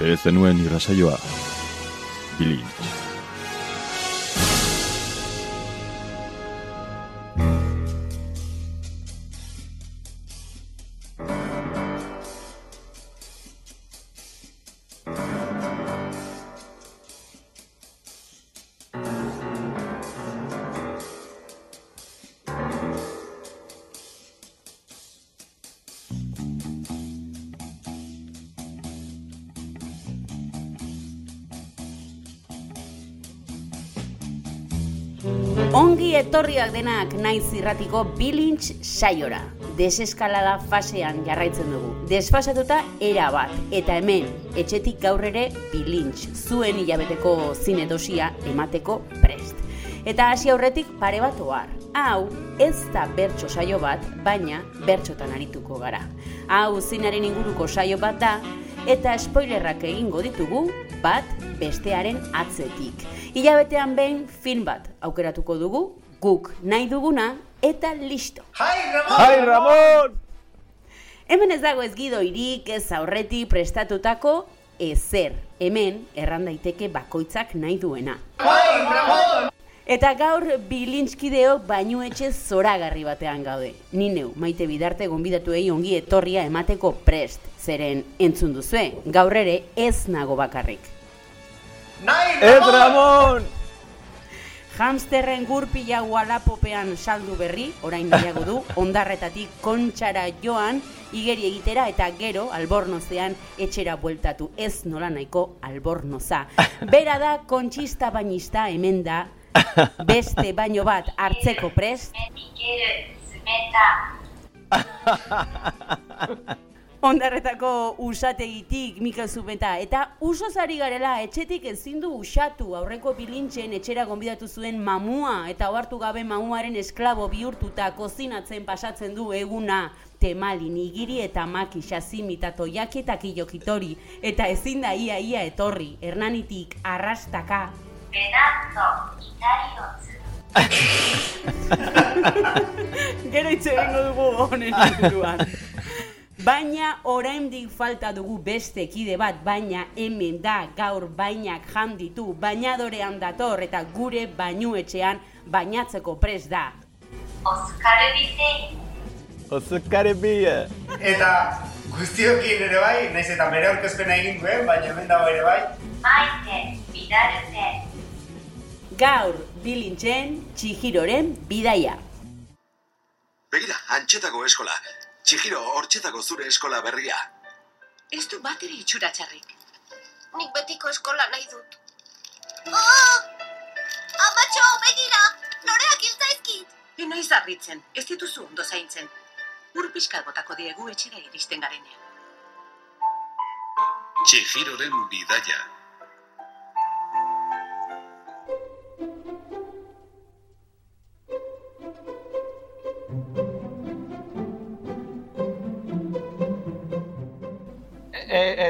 Ez zenuen irrasaioa. Bilintz. Etorriak denak naiz irratiko bilintz saiora. Deseskalada fasean jarraitzen dugu. Desfasatuta era bat. Eta hemen, etxetik gaur ere bilintz. Zuen hilabeteko zine dosia emateko prest. Eta hasi aurretik pare bat ohar. Hau, ez da bertso saio bat, baina bertxotan arituko gara. Hau, zinaren inguruko saio bat da, eta spoilerrak egingo ditugu, bat bestearen atzetik. Hilabetean behin film bat aukeratuko dugu, guk nahi duguna, eta listo. Jai, Ramon! Hai, Ramon! Hemen ez dago ez gidoirik, ez aurretik prestatutako ezer. Hemen erran daiteke bakoitzak nahi duena. Jai, Ramon! Eta gaur bilintskideok bainu etxe zoragarri batean gaude. Ni neu, maite bidarte gonbidatuei ongi etorria emateko prest. Zeren entzun duzue, gaur ere ez nago bakarrik. Nahi, Ez, Ramon! Hamsterren gurpila gualapopean saldu berri, orain nahiago du, ondarretatik kontxara joan, igeri egitera eta gero albornozean etxera bueltatu ez nola nahiko albornoza. Bera da kontxista bainista hemen da, beste baino bat hartzeko prest. ondarretako usategitik, Mikel Zubeta. Eta uso zari garela, etxetik ezin du usatu, aurreko pilintxen etxera gonbidatu zuen mamua, eta ohartu gabe mamuaren esklabo bihurtuta kozinatzen pasatzen du eguna. Temali, nigiri eta maki, xazimi eta toiaki eta kilokitori, eta ezin da ia ia etorri, hernanitik arrastaka. Benazo, itariotz. Gero itxe dugu honen inguruan. Baina oraindik falta dugu beste kide bat, baina hemen da gaur bainak jan ditu, bainadorean dator eta gure bainuetxean bainatzeko pres da. Oskar Ozukare bia! Eta guztiokin ere bai, naiz eta bere aurkezpena egin duen, baina hemen dago ere bai. Maite, bidarute! Gaur, bilintzen, txihiroren bidaia. Begira, antxetako eskola, Txihiro, hortxetako zure eskola berria. Ez du bat ere itxura txarrik. Nik betiko eskola nahi dut. Oh! Amatxo, begira! Loreak hiltzaizkit! E naiz harritzen, ez dituzu ondo zaintzen. Ur pixkat botako diegu etxera iristen garenean. Txihiroren bidaia.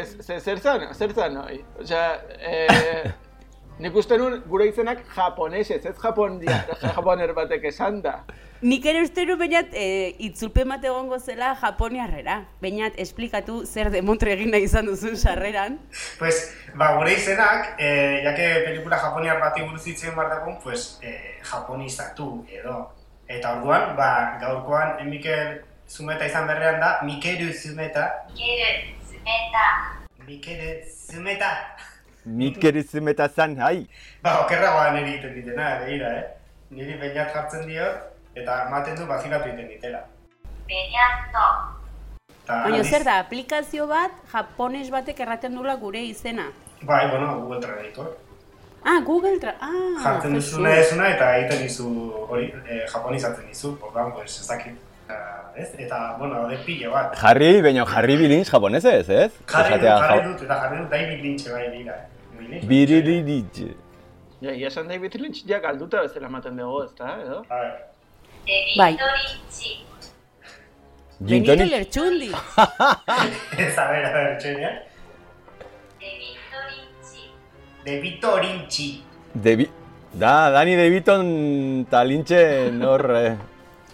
Ez, ze- zer zan, zer zan hoi? Osea, eh, nik uste nun gure izenak japonesez, ez japon dia, japoner batek esan da. Nik ere uste du bainat e, itzulpen bat egongo zela Japoniarrera. Bainat esplikatu zer demontre egin nahi izan duzun sarreran. Pues, ba, gure izenak, eh, jake pelikula japoniar bati buruz hitzen behar pues, eh, japonizatu edo. Eta orduan, ba, gaurkoan, eh, Mikel Zumeta izan berrean da, Mikeru Zumeta. 逃 Mikele Zumeta. Mikele Zumeta zan, hai. Ba, okerragoan niri egiten ditena, begira, eh? Niri beinat jartzen diot, eta ematen du bazilatu egiten ditela. Beinato. Baina zer da, aplikazio bat, japones batek erraten dula gure izena. Bai, bueno, Google Translator. Ah, Google Tra... Ah, jartzen duzuna esuna eta egiten dizu hori, eh, japonizatzen dizu, ordan, pues, ez dakit ez? Eta, bueno, de pillo bat. Jarri, baina jarri bilintz japonesez, ez? Jarri, jarri dut, eta jarri dut, David Lynch bai, bila. Bili li ditze. Ja, ia san David Lynch, ja, galduta bezala maten dugu, ez da, edo? Bai. Benito Lertxundi. Ez a ver, a ver, txenia. Eh. Debito Lynch. Debito Lynch. Debi... Da, Dani Debiton talintxe norre. Eh.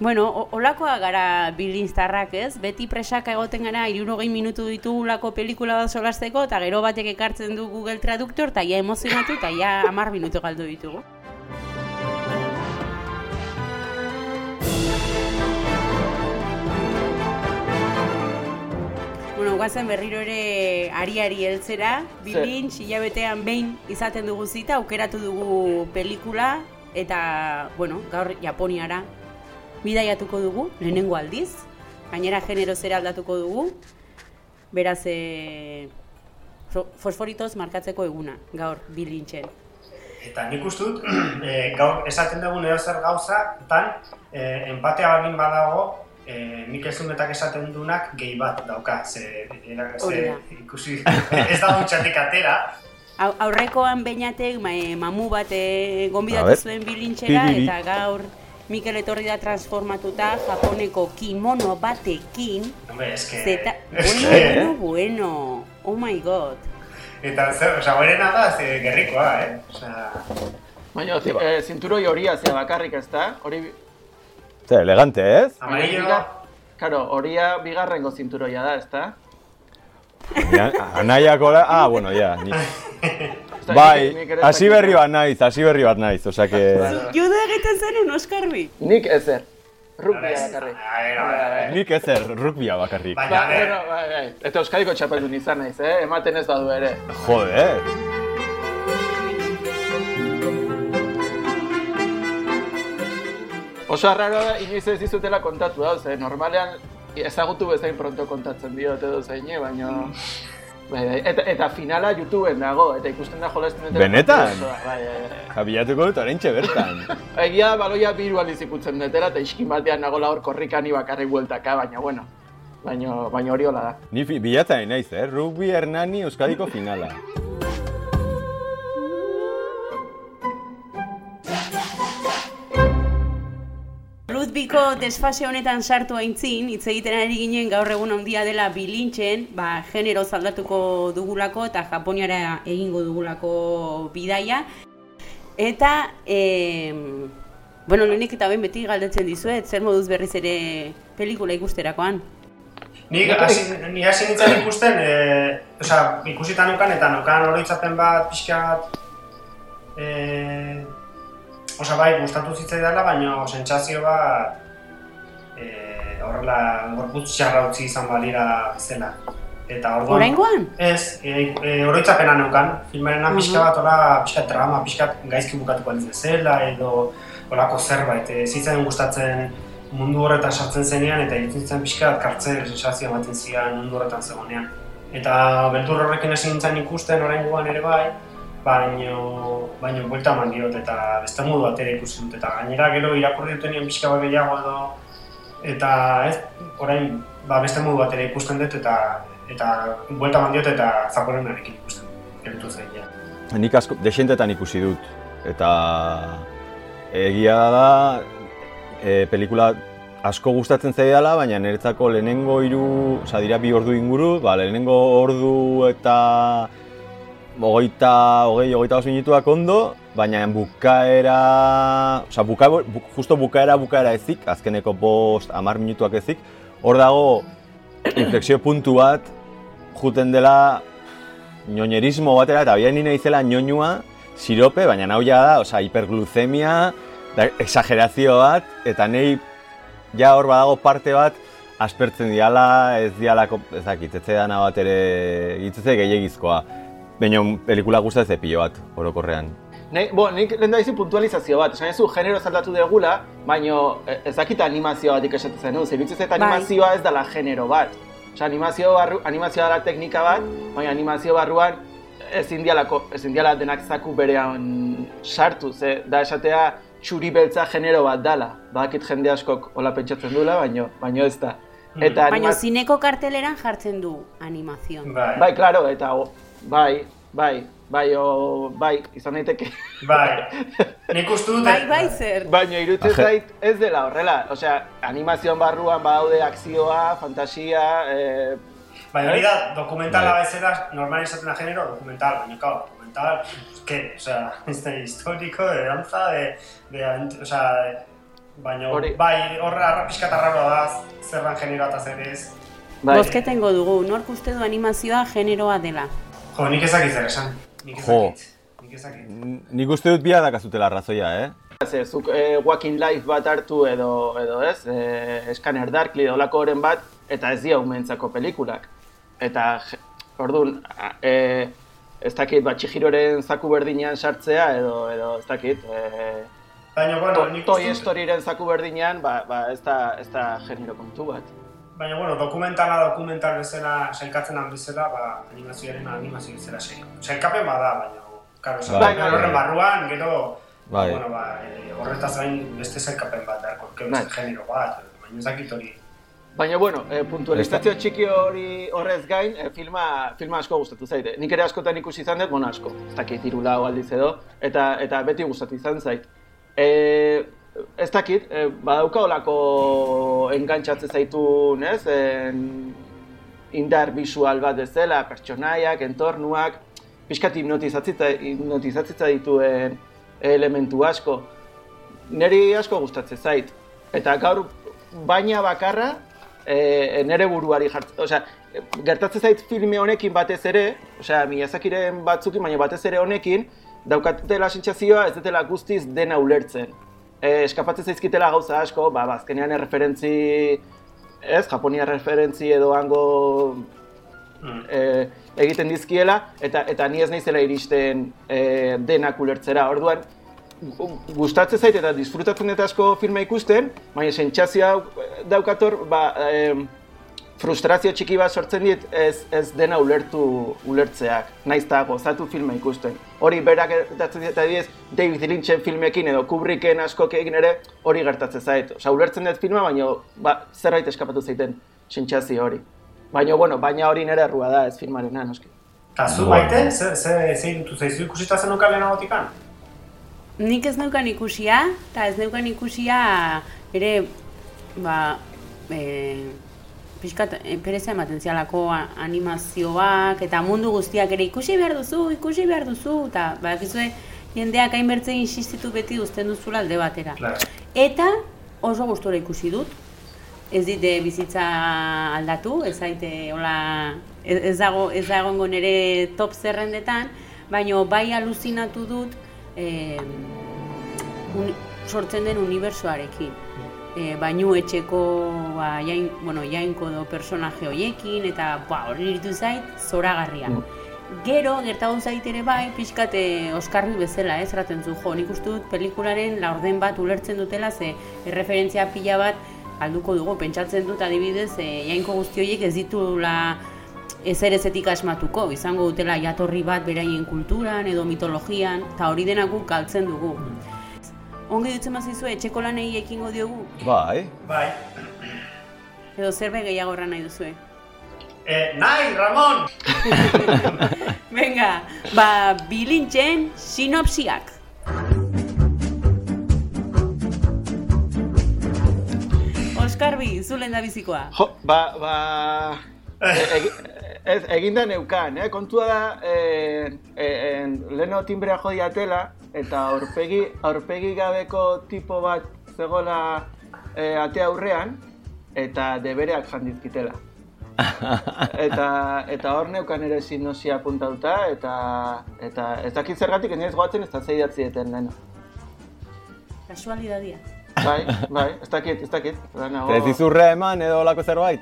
Bueno, olakoa gara bilinstarrak ez, beti presaka egoten gara irurogei minutu ditugulako pelikula bat solasteko, eta gero batek ekartzen du Google Traductor, eta ja emozionatu, eta ja amar minutu galdu ditugu. Bueno, guazen berriro ere ariari heltzera, bilintz, hilabetean behin izaten dugu zita, aukeratu dugu pelikula, eta, bueno, gaur Japoniara bidaiatuko dugu, lehenengo aldiz, gainera genero zera aldatuko dugu, beraz, e, fo- fosforitoz markatzeko eguna, gaur bilintzen. Eta nik uste dut, e, gaur esaten dugun edo zer gauza, tan, e, empatea baldin badago, e, Mikel Zumetak esaten dunak gehi bat dauka, ze, era, ze ikusi, ez da dutxatik atera, Au- Aurrekoan beinatek ma, mamu bat gonbidatu zuen bilintxera, eta gaur Mikel etorri da transformatuta japoneko kimono batekin, hombre, eske, zeta, eske, bueno, bueno, bueno, oh my god. eta zer, oza, horrena da, ze, gerrikoa, eh? Oza, Baina, zi- eh, zinturoi horia zea bakarrik ez da, hori... Zer, elegante, ez? amarillo, biga- Karo, horia bigarrengo zinturoia da, ez da? Anaiako da, ah, bueno, ja. Ni... Bai, hasi berri bat naiz, hasi berri bat naiz, osea que... Judo egiten zenun, Oskarbi? Nik ezer. Rugbia bakarrik. Nik ezer, rugbia bakarrik. Baina, Ba, ver, bueno, bai, bai. Eta Euskadiko txapeldun izan naiz, eh? Ematen ez badu ere. Joder. Oso arraro da, inoiz ez dizutela kontatu da, ze normalean ezagutu bezain pronto kontatzen diote edo zeine, baina... Bai, bai. Eta, eta finala YouTubeen dago, eta ikusten da jolasten dutela. Benetan? Bai, bai, bai. Jabilatuko dut oraintxe bertan. Egia baloia biru aldiz ikutzen dutela, eta iskin batean nagola hor korrikani bakarrik bueltaka, baina bueno. Baina, baina hori hola da. Ni bilatzen naiz, eh? Rugby Hernani Euskadiko finala. Rugbyko desfase honetan sartu aintzin, hitz egiten ari ginen gaur egun handia dela bilintzen, ba, genero aldatuko dugulako eta Japoniara egingo dugulako bidaia. Eta, e, bueno, lehenik eta behin beti galdetzen dizuet, zer moduz berriz ere pelikula ikusterakoan. Nik hasi, ni hasi nintzen ikusten, e, osea, ikusita nukan eta nukan oroitzapen bat pixka bat, e, osea, bai, gustatu zitzaidala, baina sentsazio bat, e, horrela, gorputz txarra utzi izan balira zela. Eta orduan... Oraingoan? Ez, e, e, oroitzapena neukan, filmarena Mhm. pixka bat, hola, pixka drama, pixka gaizki bukatuko aliz bezala, edo holako zerbait, e, zitzaidan gustatzen mundu horretan sartzen zenean, eta irutzen zen pixka bat kartzen sensazio ematen zian mundu horretan zegoenean. Eta beldur horrekin hasi nintzen ikusten oraingoan ere bai, baino, baino buelta eman diot eta beste modu batera ikusi dut, eta gainera gero irakurri dutenean pixka bat gehiago edo, eta ez, orain ba, beste modu batera ikusten dut eta eta buelta eman diot eta zaporenarekin ikusten gelditu zen ja. Nik asko, desentetan ikusi dut. Eta egia da, e, pelikula asko gustatzen zaidala, baina niretzako lehenengo hiru, osea dira bi ordu inguru, ba, lehenengo ordu eta hogeita, hogei, hogeita bost minutuak ondo, baina bukaera, osea, buka, bu, justo bukaera bukaera ezik, azkeneko bost, amar minutuak ezik, hor dago inflexio puntu bat, juten dela ñoñerismo batera, eta bian nina izela ñoñua, sirope, baina hau ja da, osea, hipergluzemia, da, exagerazio bat, eta nei ja hor badago parte bat, aspertzen diala, ez dialako, ez dakit, ez dana bat ere, gitzeze gehiagizkoa. Baina pelikula gustatzen pilo bat, orokorrean. Nei, bo, nik lehen da puntualizazio bat, esan ezu genero zaldatu degula, baino eh, ez dakit animazio batik esaten zen, ez iruditzen zait Bai. animazioa ez dela genero bat. Osea, animazio barru, animazioa dela teknika bat, baina animazio barruan ezin dialako, ezin diala denak zaku berean sartu, ze da esatea txuri beltza genero bat dala. Badakit jende askok hola pentsatzen duela, baino, baino ez da. Eta Baina anima- zineko karteleran jartzen du animazion. Bai, Bai, claro, eta o, bai, bai, bai, o, bai, izan daiteke. bai. Nik uste dut... Bai, bai, zer. Baina iruditzen Aje- zait ez dela horrela, osea, animazioan barruan badaude akzioa, fantasia, eh, Baina hori da, dokumentala Bai. bezala, normal izaten da genero, dokumental, baina claro, dokumental, que, o sea, ez da historiko, de danza, de, de, o sea, Baina, Hori. bai, horra arra pixka eta raroa da, zerran generoa eta zer ez. Bai. Bozketengo dugu, nork uste du animazioa generoa dela. Jo, nik ezakit zer esan. Nik Jo. ezakit. Nik ezakit. N- Nik uste dut bia dakazutela arrazoia, eh? Ze, zuk eh, Walking Life bat hartu edo, edo ez, eh, Scanner Darkly edo lako horren bat, eta ez dira umentzako pelikulak. Eta, orduan, eh, ez dakit, bat Chihiroren zaku berdinean sartzea, edo, edo ez dakit, eh, Baina, bueno, to, nik Toy Storyren zaku berdinean, ba, ba ez, da, ez da genero kontu bat. Baina, bueno, dokumentala dokumental bezala, sailkatzen han bezala, ba, animazioaren animazio bezala sail. Sailkapen bada, baina, karo, Bai, bai, horren bai. barruan, gero, Bai. bueno, ba, eh, horretaz gain beste sailkapen bat, da, korke Bai. genero bat, baina ez dakit hori. Baina, bueno, eh, puntualizazio txiki hori horrez gain, eh, filma, filma asko gustatu zaite. Nik ere askotan ikusi izan dut, bueno, asko, ez dakit hiru lau aldiz edo, eta, eta beti gustatu izan zait. E, ez dakit, e, badauka olako engantxatze zaitu, ez? En, indar visual bat bezala, pertsonaiak, entornuak, pixkat hipnotizatzitza, hipnotizatzitza dituen elementu asko. Neri asko gustatzen zait. Eta gaur baina bakarra e, nere buruari jartzen, osea, gertatzen zait filme honekin batez ere, osea, Miyazakiren batzukin, baina batez ere honekin, daukatela sentsazioa ez dutela guztiz dena ulertzen. E, eskapatzen zaizkitela gauza asko, ba, ba, azkenean erreferentzi, ez, Japonia referentzi edo hango Mm. e, egiten dizkiela, eta eta ni ez naizela iristen e, denak ulertzera. Orduan, gu- gustatzen zait eta disfrutatzen dut asko filma ikusten, baina sentsazioa daukator, ba, em, frustrazio txiki bat sortzen dit ez, ez dena ulertu ulertzeak, naiz eta gozatu filma ikusten. Hori berak gertatzen dit adibidez David Lynchen filmekin edo Kubricken askok egin ere hori gertatzen zait. Osea, ulertzen dut filma, baina ba, zerbait eskapatu zaiten sentsazio hori. Baina, bueno, baina hori nire errua da ez filmarena, noski. Eta zu baite, ze, ze, ze irutu zaizu ikusita zen nuka lehenagotikan? Nik ez neukan ikusia, eta ez neukan ikusia ere, ba, e, pixkat, e, pereza ematen zialako animazioak, eta mundu guztiak ere ikusi behar duzu, ikusi behar duzu, eta bakizue jendeak hainbertze insistitu beti uzten duzula alde batera. Claro. Eta oso gustora ikusi dut. Ez dite bizitza aldatu, ez zaite hola ez, dago ez da egongo nire top zerrendetan, baino bai aluzinatu dut eh, uni, sortzen den unibersoarekin. E, bainu etxeko ba, jain, bueno, jainko do personaje hoiekin eta ba, hori iritu zait zoragarria. Gero, gertagon zait ere bai, pixkate Oskarbi bezala, ez, erraten zu, jo, nik uste dut pelikularen laurden bat ulertzen dutela, ze erreferentzia pila bat alduko dugu, pentsatzen dut adibidez, e, jainko guzti horiek ez ditula ezer ezetik asmatuko, izango dutela jatorri bat beraien kulturan edo mitologian, eta hori denak guk galtzen dugu. Ongi dutzen bazizue, etxeko lanei ekingo diogu, Bai. Bai. edo zerbait gehiago erran nahi duzue. Eh, nahi, Ramon! Venga, ba, bilintzen sinopsiak. Oskarbi, zulen da bizikoa. Jo, ba, ba... e- egi- ez, eginda neukan, eh? Kontua da, eh, eh, en, leheno timbrea jodiatela, eta aurpegi, aurpegi gabeko tipo bat zegoela eh, ate aurrean, eta debereak jandizkitela. eta eta hor neukan ere sinosia apuntatuta, eta, eta ez dakit zergatik, ez goatzen ez da zeidatzi eten leheno. Kasualidadia. Bai, bai, ez dakit, ez dakit. Ez dizurre eman edo olako zerbait?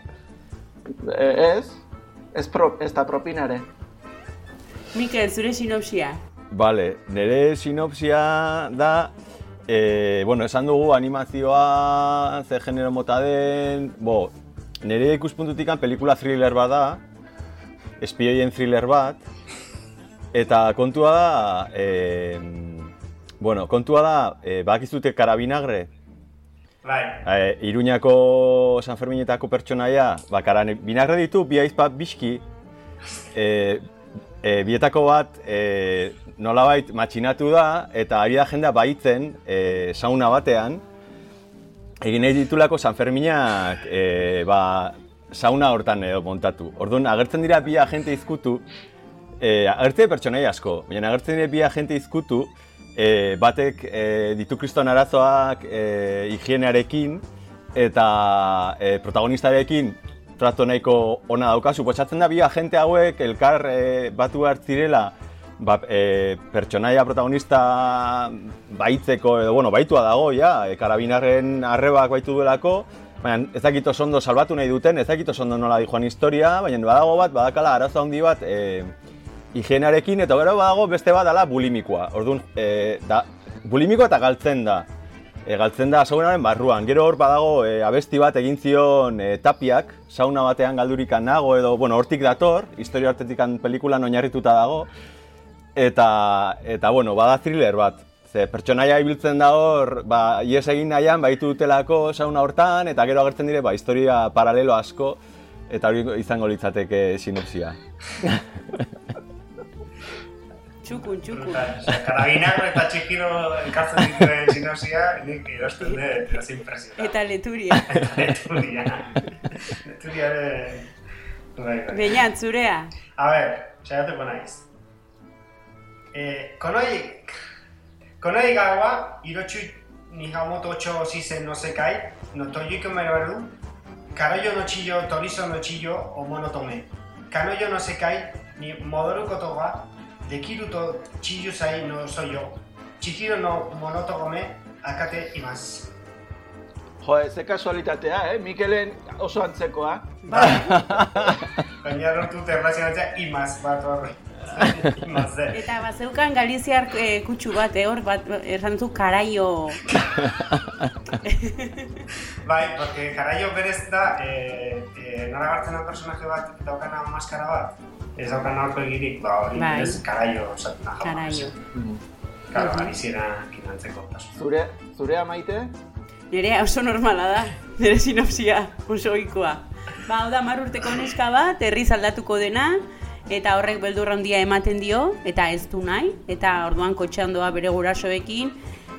Eh, ez, ez, pro, ez da propinare. Mikel, zure sinopsia. Vale, nire sinopsia da, e, bueno, esan dugu animazioa ze genero mota den, bo, nire ikuspuntutik pelikula thriller bat da, espioien thriller bat, eta kontua da, e, bueno, kontua da, e, bakizute karabinagre, Bai. e, Iruñako San Ferminetako pertsonaia, ba, karan, binagre ditu, bi aizpa biski, e, e, bietako bat e, nolabait matxinatu da, eta ari da jendea baitzen e, sauna batean, egin nahi ditulako San Ferminak e, ba, sauna hortan edo montatu. Orduan, agertzen dira bi agente izkutu, e, agertzen dira pertsonai asko, baina agertzen dira bi agente izkutu, e, batek e, ditu kriston arazoak e, higienearekin eta e, protagonistarekin trato nahiko ona dauka. Suposatzen da bi agente hauek elkar e, batu behar zirela ba, e, pertsonaia protagonista baitzeko, edo, bueno, baitua dago, ja, e, karabinarren arrebak baitu duelako, baina ez dakit ondo salbatu nahi duten, ez dakit ondo nola dijoan historia, baina badago bat, badakala arazo handi bat, e, higienarekin, eta gero badago beste bat dala bulimikoa. Orduan, e, da, bulimikoa eta galtzen da. E, galtzen da saunaren barruan. Gero hor badago e, abesti bat egin zion e, tapiak, sauna batean galdurikan nago edo, bueno, hortik dator, historia hartetikan pelikulan oinarrituta dago. Eta, eta bueno, bada thriller bat. Ze pertsonaia ibiltzen da hor, ba, ies egin nahian, baitu dutelako sauna hortan, eta gero agertzen dire, ba, historia paralelo asko, eta hori izango litzateke sinopsia. Txukun, txukun. Karabinako eta txikiro elkartzen dituen sinopsia, nik erosten dut, erosin impresionat. Eta leturia. Leturia. Leturia ere... Bai, bai. Zurea. A ver, saiatuko naiz. Eh, konoi... Konoi gawa, irotxu nihamoto cho shisen no sekai, no toyuko meroru, karoyo no chiyo, torizo no chiyo, o monotome. Kanoyo no sekai, ni modoru koto ga, dekiru to chiyu sai no soyo. Chihiro no monotome, akate imasu. Jo, ze kasualitatea, eh? Mikelen oso antzekoa. Baina lortu erlazionatzea imaz bat horre. Imaz. Eta bazeukan galiziar e, kutsu bat, eh, hor, bat, erran zu karaio... Bai, porque Karaio berez da, e, e, nola gartzen da personaje bat daukana maskara bat, ez daukana horko egirik, ba hori Bai. berez Karaio esaten da jaman. Karaio. Karo, galiziera kinantzeko kasu. Zure, zurea maite? Nire oso normala da, nire sinopsia oso ohikoa. Ba, hau da, mar urteko neska bat, herriz aldatuko dena, eta horrek beldurra handia ematen dio, eta ez du nahi, eta orduan kotxean doa bere gurasoekin,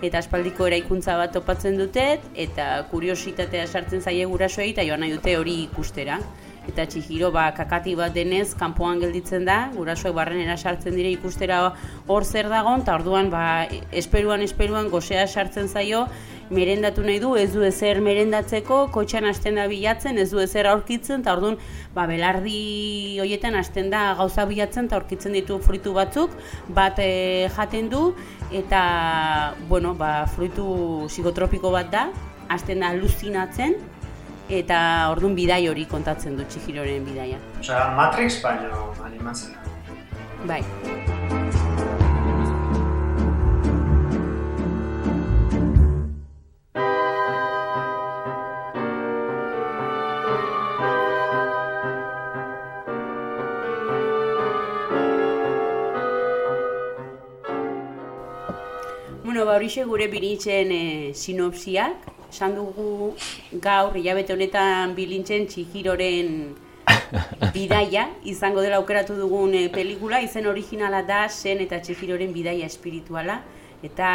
eta aspaldiko eraikuntza bat topatzen dute, eta kuriositatea sartzen zaie gurasoei, eta joan nahi dute hori ikustera. Eta Chihiro ba, kakati bat denez, kanpoan gelditzen da, gurasoek barrenera sartzen dire ikustera hor zer dagon, eta orduan ba, esperuan esperuan gozea sartzen zaio, merendatu nahi du, ez du ezer merendatzeko, kotxean hasten da bilatzen, ez du ezer aurkitzen, eta orduan ba, belardi hoietan hasten da gauza bilatzen, eta aurkitzen ditu fruitu batzuk, bat eh, jaten du, eta bueno, ba, fruitu psikotropiko bat da, hasten da aluzinatzen, eta orduan bidai hori kontatzen du Chihiroren bidaia. Osea, Matrix baino animatzen. Bai. Bueno, ba horixe gure bilintzen e, sinopsiak. Esan dugu gaur, hilabete honetan bilintzen Chihiroren bidaia, izango dela aukeratu dugun e, pelikula, izen originala da Sen eta Chihiroren bidaia espirituala. Eta,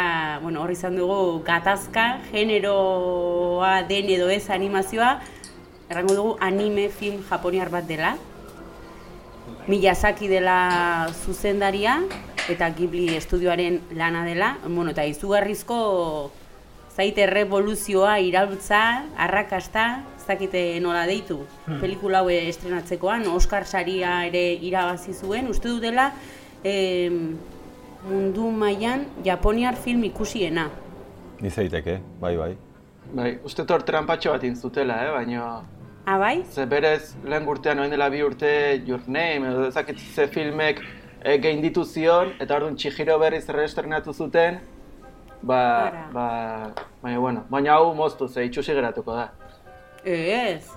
bueno, hor izan dugu gatazka, generoa den edo ez animazioa, errango dugu anime film japoniar bat dela. Miyazaki dela zuzendaria eta Ghibli estudioaren lana dela. Bueno, eta izugarrizko zaite revoluzioa, iraultza, arrakasta, ez dakite nola deitu. Pelikula hau estrenatzekoan, Oscar saria ere irabazi zuen. Uste du dela em, mundu mailan Japoniar film ikusiena. Ni zaiteke, bai, bai. Bai, uste hor trampatxo bat intzutela, eh? baina... Ah, bai? Ze berez, lehen urtean oen dela bi urte Your Name, edo ezakit ze filmek e, gainditu zion, eta orduan Chihiro berriz errestrenatu zuten, ba, ba, baina, bueno, baina hau moztu, ze itxusi geratuko da. Ez.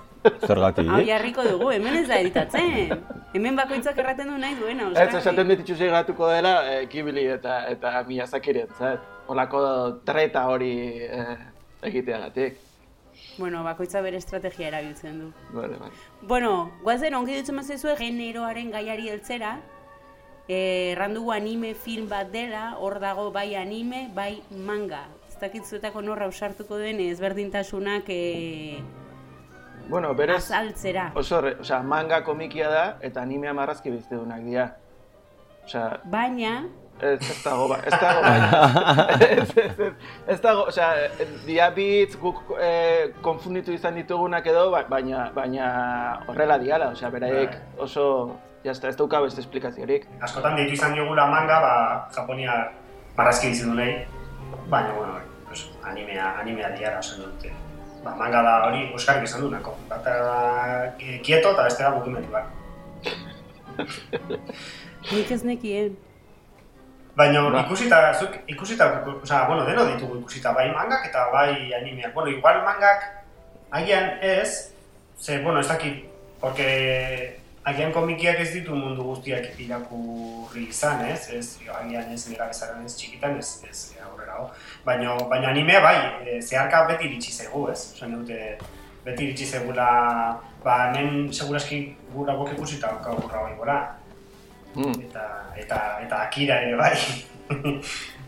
Zergatik? Hau jarriko dugu, hemen ez da editatzen. Hemen bakoitzak erraten du nahi duena, Ez, esaten dit itxusi geratuko dela, e, Ghibli eta, eta Miyazakiri entzat. Olako treta hori e, egiteagatik. Bueno, bakoitza bere estrategia erabiltzen du. Bale, bai. Bueno, guazen ongi dutzen mazizue generoaren gaiari heltzera. Eh, erran dugu anime film bat dela, hor dago bai anime, bai manga. Ez dakit zuetako norra ausartuko den ezberdintasunak eh, Bueno, berez, azaltzera. oso, re, osea, manga komikia da, eta animea marrazki biztidunak dira. Osea, Baina, ez, ez dago, ba, ez dago, ez, ez, ez, ez dago, osea, diabitz guk eh, konfunditu izan ditugunak edo, ba- baina, baina horrela diala, osea, beraiek oso, jazta, ez dauka beste esplikaziorik. Askotan deitu izan diogula manga, ba, Japonia marrazki dizen nahi, baina, bueno, pues, animea, animea diara esan dute. Ba, manga da hori, Oskarrik esan du nako. Bata eh, kieto eta beste da mugimendu bat. Nik ez nekien. Baina Ba. ikusita, zuk ikusita, osea, bueno, deno ditugu ikusita, bai mangak eta bai animeak. Bueno, igual mangak agian ez, ze, bueno, ez dakit, porque agian komikiak ez ditu mundu guztiak irakurri izan, ez? Ez, agian ez nera bezaran ez txikitan, ez, ez aurrera ho. Baina, baina animea bai, e, zeharka beti iritsi zegu, ez? Osan dute, beti iritsi zegula, ba, hemen seguraski gura gok ikusita gaurra bai gora Mm. eta eta eta Akira ere bai.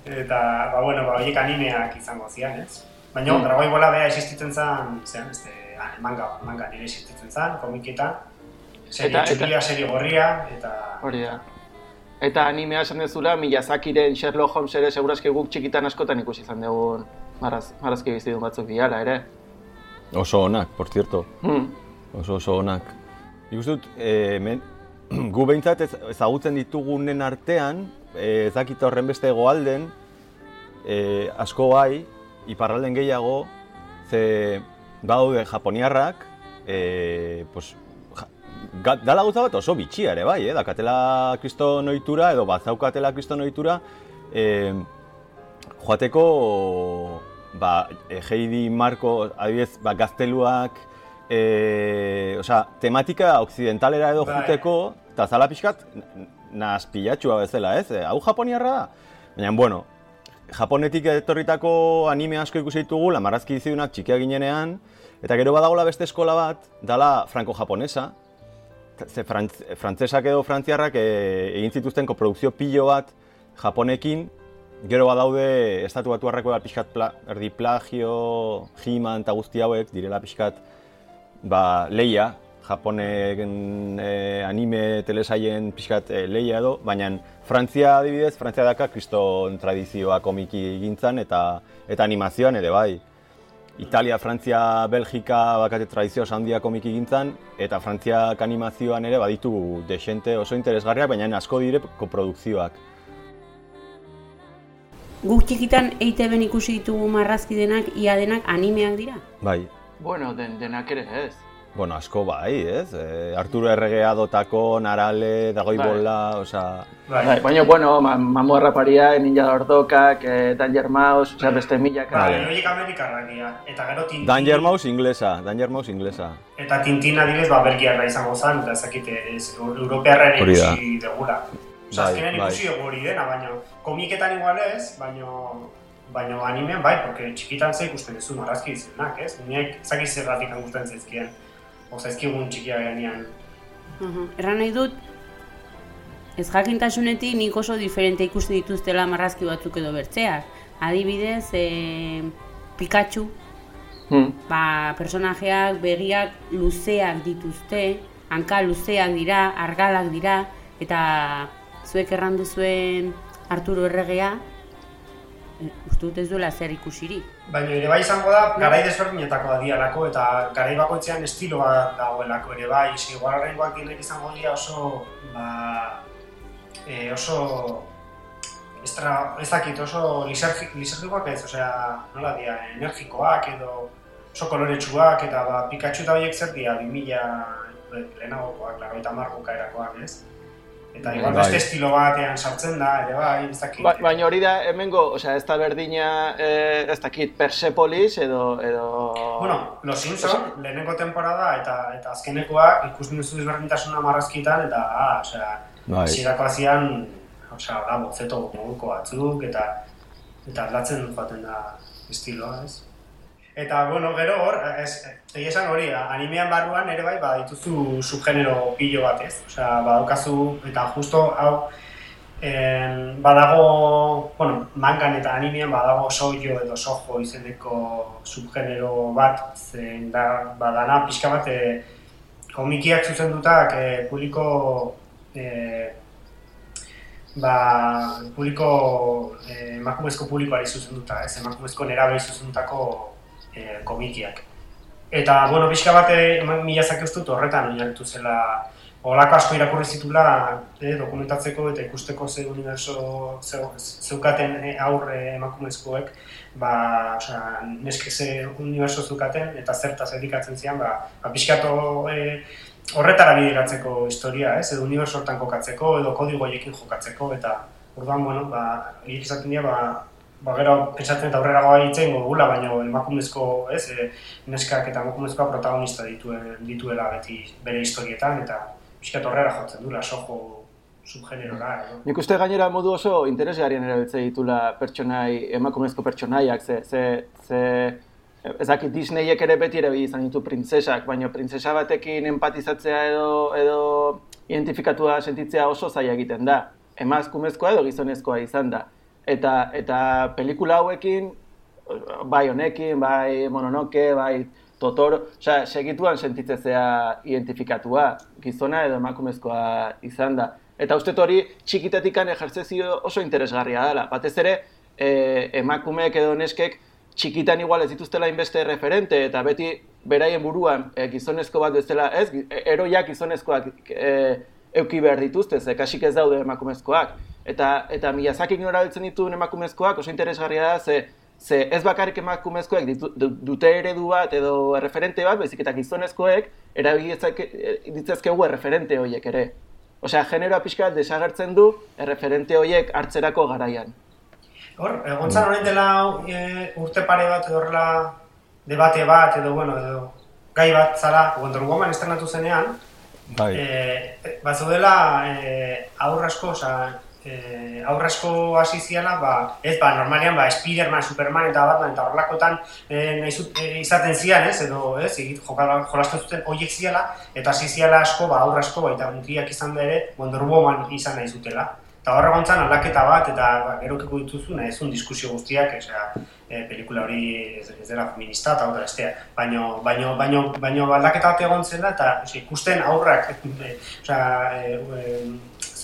eta ba bueno, ba horiek animeak izango zian, ez? Baina Mm. mm. Dragon Balla bea existitzen zen, zean, este, ah, manga, manga nire existitzen zen, komiketa. Serie Eta- eta- txuria, serie gorria, eta... Hori da. Eta animea esan dezula, Miyazakiren Sherlock Holmes ere seguraski guk txikitan askotan ikusi izan dugun maraz, marazki bizitun batzuk diala ere. Oso onak, por cierto. Hmm. Oso oso onak. Dut, e, men, gu behintzat ez, ezagutzen ditugunen artean, e, ez dakit horren beste egoalden, e, asko bai, iparralden gehiago, ze badaude japoniarrak, e, pues, ja, dala gauza bat oso bitxia ere bai, eh? dakatela kriston ohitura edo bazaukatela kriston ohitura, e, joateko ba, e, Heidi Marko, adibidez, ba, gazteluak, e, osea, tematika occidentalera edo Bai. juteko, eta zala pixkat, naz pilatxua bezala, ez? E, Hau japoniarra da? Baina, bueno, Japonetik etorritako anime asko ikusi ditugu, lamarazki dizidunak txikia ginenean, eta gero badagola beste eskola bat, dala franco-japonesa, ze frantz, frantzesak edo frantziarrak e, egin zituzten koprodukzio pilo bat Japonekin, gero badaude estatu batuarreko pixkat pla, erdi plagio, He-Man eta guzti hauek direla pixkat ba, leia, Japonen e, anime telesaien pixkat e, leia edo, baina Frantzia adibidez, Frantzia daka kriston tradizioa komiki gintzan eta eta animazioan ere bai. Italia, Frantzia, Belgika bakate tradizio handia komiki gintzan, eta Frantziak animazioan ere baditu desente oso interesgarriak, baina asko dire koprodukzioak. Guk txikitan EITB-en ikusi ditugu marrazki denak, ia denak animeak dira. Bai, Bueno, den, denak ere ez. bueno, asko bai, ez? E, Arturo Erregea dotako, Narale, Dragoi Bai. Bola, osea... Bai, Bai, baina, bueno, ma, Mamorra Paria, Ninja Ordokak, eh, Danger Mouse, osea, beste milaka. bai, Vale. horiek amerikarrak dira. Eta gero Tintin... Danger Mouse inglesa, Danger Mouse inglesa. Eta Tintin adibidez, ba, belgiarra izango zen, eta ezakite, ez, europearra ere ikusi degula. Osa, Bai, azkenean bai. ikusi hori dena, baina komiketan igual ez, baina baina animean bai, porque txikitan ze ikusten duzu marrazki izenak, ez? Niek zakiz zerratik gustatzen zaizkien, o zaizkigun txikia ganean. Uhum. Erran nahi dut, ez jakintasunetik nik oso diferente ikusten dituztela marrazki batzuk edo bertzeak. Adibidez, e, Pikachu, Hmm. ba, personajeak begiak luzeak dituzte, hanka luzeak dira, argalak dira, eta zuek errandu zuen Arturo Erregea, uste dut ez duela zer ikusirik. Baina ere bai izango da, garai desberdinetakoa dialako eta garai bakoitzean estilo bat dagoelako ere bai, horrengoak dienek izango dira oso, ba, e, oso, estra, ez dakit, oso lisergi, lisergikoak ez, osea, nola dira, energikoak edo oso koloretsuak eta ba, Pikachu eta horiek zer dira, 2000 lehenagokoak, laro eta marruka erakoak, ez? Eta igual Bai. beste estilo batean sartzen da, ere bai, ez dakit. Ba, baina hori da hemengo, osea, ez da berdina, eh, ez dakit, Persepolis edo... edo... Bueno, Los Simpson, lehenengo temporada eta eta azkenekoak ikusten duzu desberdintasuna marrazkitan eta, ah, osea, Bai. hasierako hasian, osea, hola, bozeto moduko batzuk eta eta aldatzen joaten da estiloa, ez? Eta, bueno, gero hor, ez, esan hori, animean barruan ere bai, badituzu subgenero pilo bat, ez? Osea, badaukazu, eta justo hau, en, badago, bueno, mangan eta animean badago sojo edo sojo izeneko subgenero bat, zen da, badana pixka bat e, komikiak zuzendutak e, publiko e, ba, publiko, emakumezko publikoari zuzenduta, ez, emakumezko nerabei zuzendutako eh, komikiak. Eta, bueno, pixka bate, Miyazaki uste dut horretan oinarritu zela, Olako asko irakurri zitula eh, dokumentatzeko eta ikusteko ze universo ze, zeukaten eh, aurre emakumezkoek, ba, osea, neske ze universo zeukaten eta zertaz edikatzen zian, ba, ba pixkato eh, horretara bideratzeko historia, ez, edo universo hortan kokatzeko, edo kodigoiekin jokatzeko, eta orduan, bueno, ba, egik izaten dira, ba, ba, gero pentsatzen eta aurrera goa egiten gogula, baina emakumezko, ez, e, neskak eta emakumezkoa protagonista dituen, dituela beti bere historietan, eta pixkat horrela jotzen dula, sojo subgenerora. edo. Nik uste gainera modu oso interesgarrian erabiltze ditula pertsonai, emakumezko pertsonaiak, ze, ze, ze ez dakit Disneyek ere beti ere izan ditu printzesak, baina printzesa batekin empatizatzea edo, edo identifikatua sentitzea oso zaila egiten da. Emazkumezkoa edo gizonezkoa izan da. Eta, eta pelikula hauekin, bai honekin, bai Mononoke, bai Totoro, osea, segituan sentitzea identifikatua, gizona edo emakumezkoa izan da. Eta uste hori txikitetikan ejertzezio oso interesgarria dela. Batez ere, e, emakumeek edo neskek txikitan igual ez dituztela inbeste referente eta beti beraien buruan e, gizonezko bat bezala, ez, eroiak gizonezkoak e, euki behar dituzte, ze kasik ez daude emakumezkoak. Eta, eta Miyazaki ignorabiltzen dituen emakumezkoak oso interesgarria da, ze, ze ez bakarrik emakumezkoek ditu, dute eredu bat edo referente bat, baizik eta gizonezkoek erabiltzezkegu referente horiek ere. Osea, generoa pixka desagertzen du erreferente horiek hartzerako garaian. Hor, egontzan horrein dela e, urte pare bat horrela debate bat edo, bueno, edo gai bat zara Wonder Woman estrenatu zenean, Bai. e, bat zaudela e, aurra asko, oza, e, aurra asko hasi ziala, ba, ez, ba, normalian, ba, Spiderman, Superman eta Batman eta horrelakotan e, nahi zut- e, izaten zian, ez, edo, ez, egit, jolasten zuten horiek ziala, eta hasi ziala asko, ba, aurra asko, baita mutiak izan da ere, Wonder Woman izan nahi zutela. Eta horre gontzan aldaketa bat, eta ba, gerokiko dituzu, nahi ezun diskusio guztiak, osea, e, pelikula hori ez, ez dela feminista eta bestea. Baino, baino, baino, baino aldaketa bat egon zela, eta osea, ikusten aurrak, e, osea, e, e,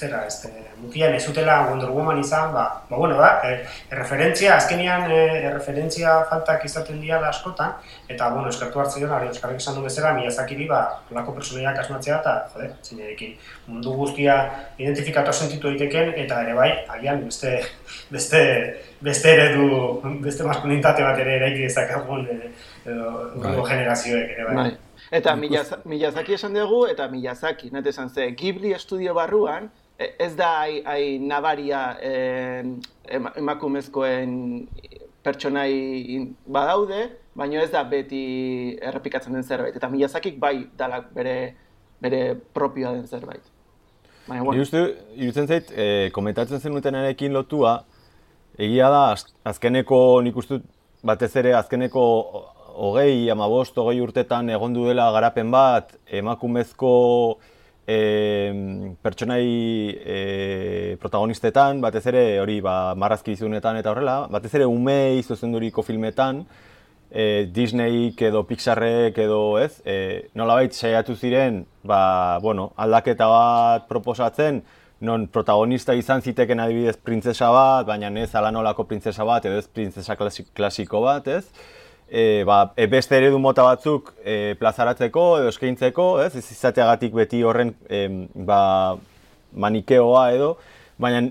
zera, este, mutian ez zutela Wonder Woman izan, ba, ba bueno, da, e, erreferentzia, azkenian e, erreferentzia faltak izaten dira askotan, eta, bueno, eskertu hartzen dira, eskarrik esan du bezala, Miyazakiri, ba, olako personaiak asmatzea, eta, jode, zinerekin, mundu guztia identifikatu sentitu daiteken eta ere bai, agian beste, beste, beste eredu, beste maskulinitate bat ere eraiki dezakagun e, edo urrengo generazioek ere bai. Bai. Eta Miyazaki esan dugu, eta Miyazaki, net esan ze, Ghibli estudio barruan, ez da ai, ai nabaria eh, ema- emakumezkoen pertsonai badaude, baina ez da beti errepikatzen den zerbait. Eta Miyazakik bai dala bere, bere propioa den zerbait. Baina, bueno, uste, irutzen zait, e, komentatzen zenutenarekin lotua, egia da, az- azkeneko, nik uste batez ere, azkeneko hogei, amabost, hogei urtetan egondu dela garapen bat, emakumezko e, pertsonai e, protagonistetan, batez ere, hori, ba, marrazki izunetan eta horrela, batez ere, umei zuzenduriko filmetan, e, Disneyk edo Pixarrek edo ez, e, nolabait saiatu ziren, ba, bueno, aldaketa bat proposatzen, non protagonista izan ziteken adibidez printzesa bat, baina ez ala nolako printzesa bat, edo ez printzesa klasi- klasiko bat, ez? E, ba, e, beste eredu mota batzuk e, plazaratzeko edo eskaintzeko, ez? Ez izateagatik beti horren em, ba, manikeoa edo, baina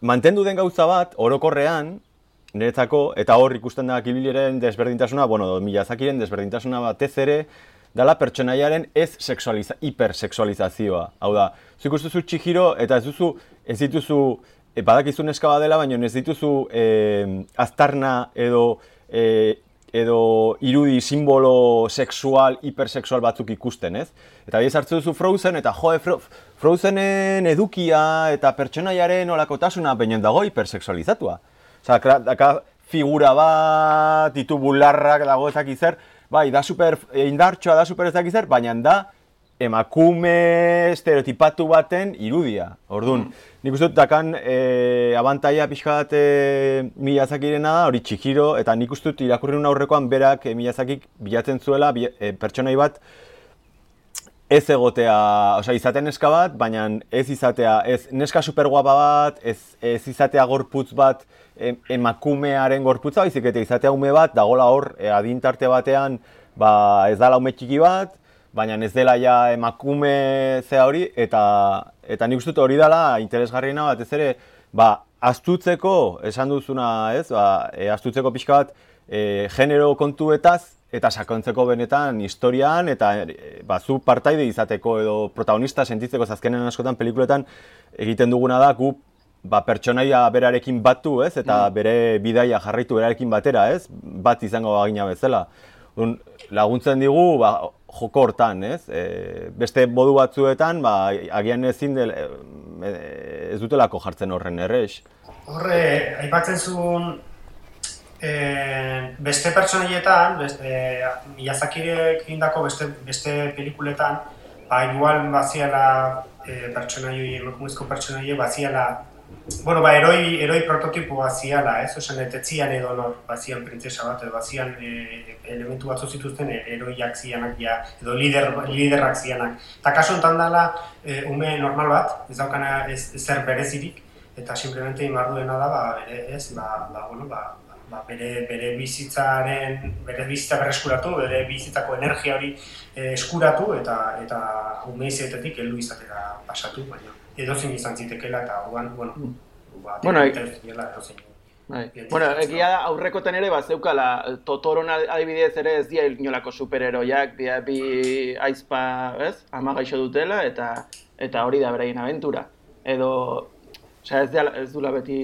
mantendu den gauza bat, orokorrean, niretzako, eta hor ikusten da kibiliren desberdintasuna, bueno, Miyazakiren desberdintasuna batez ere, dala pertsonaiaren ez sexualiza, hipersexualizazioa. Hau da, zu ikustuzu Chihiro eta ez duzu, ez dituzu, e, badakizu neska bat dela, baina ez dituzu e, aztarna edo e, edo irudi simbolo sexual, hipersexual batzuk ikusten, ez? Eta bide hartzen duzu Frozen, eta jo, Fro Frozenen edukia eta pertsonaiaren olakotasuna baina dago hipersexualizatua. Osa, daka figura bat, ditu bularrak dago ezak bai, da super eh, indartxoa da super ezak baina da emakume estereotipatu baten irudia. Orduan, nik uste dut dakan e, abantaia pixka bat e, Miyazakirena da, hori Chihiro, eta nik uste dut irakurri nuen aurrekoan berak e, Miyazakik bilatzen zuela bi, e, pertsonai bat ez egotea, osea, izatea neska bat, baina ez izatea, ez neska superguapa bat, ez, ez izatea gorputz bat em, emakumearen gorputza, baizik eta izatea ume bat, dagola hor, e, adintarte batean, ba, ez dala ume txiki bat, baina ez dela ja emakume zea hori, eta, eta nik uste hori dela interesgarriena bat, ez ere, ba, astutzeko, esan duzuna, ez, ba, e, astutzeko pixka bat, e, genero kontuetaz, eta sakontzeko benetan historian, eta e, ba, zu partaide izateko edo protagonista sentitzeko zazkenen askotan pelikuletan egiten duguna da, gu ba, pertsonaia berarekin batu, ez? Eta bere bidaia jarraitu berarekin batera, ez? Bat izango bagina bezala. Un, laguntzen digu, ba, joko hortan, ez? E, beste modu batzuetan, ba, agian ezin del, e, ez dutelako jartzen horren errex. Horre, aipatzen zuen e, beste pertsonaietan, beste, Miyazakirek egindako beste, beste pelikuletan, ba, igual baziala e, pertsonaioi, emakumezko pertsonaioi baziala Bueno, ba, eroi, eroi prototipo baziala, ez? Osan, etetzian edo nor, bazian printzesa bat, edo bazian e, elementu batzu zituzten e, eroiak zianak, ja, edo lider, liderrak zianak. Eta kasu enten dela, e, ume normal bat, ez daukana ez, zer berezirik, eta simplemente inbar duena da, ba, bere, ez, ba, ba, bueno, ba, ba, bere, bere bizitzaren, bere bizitza berreskuratu, bere bizitzako energia hori eh, eskuratu eta eta umeizetetik heldu izatera pasatu, baina edozein izan zitekeela eta orduan, bueno, ba, Bueno, bueno, edozein. Bai. Bueno, egia da aurrekoten ere bat zeukala Totoron adibidez ere ez dira inolako superheroiak, dira bi aizpa, ez? Ama gaixo dutela eta eta hori da beraien aventura. Edo, osea, ez, dela, ez dula beti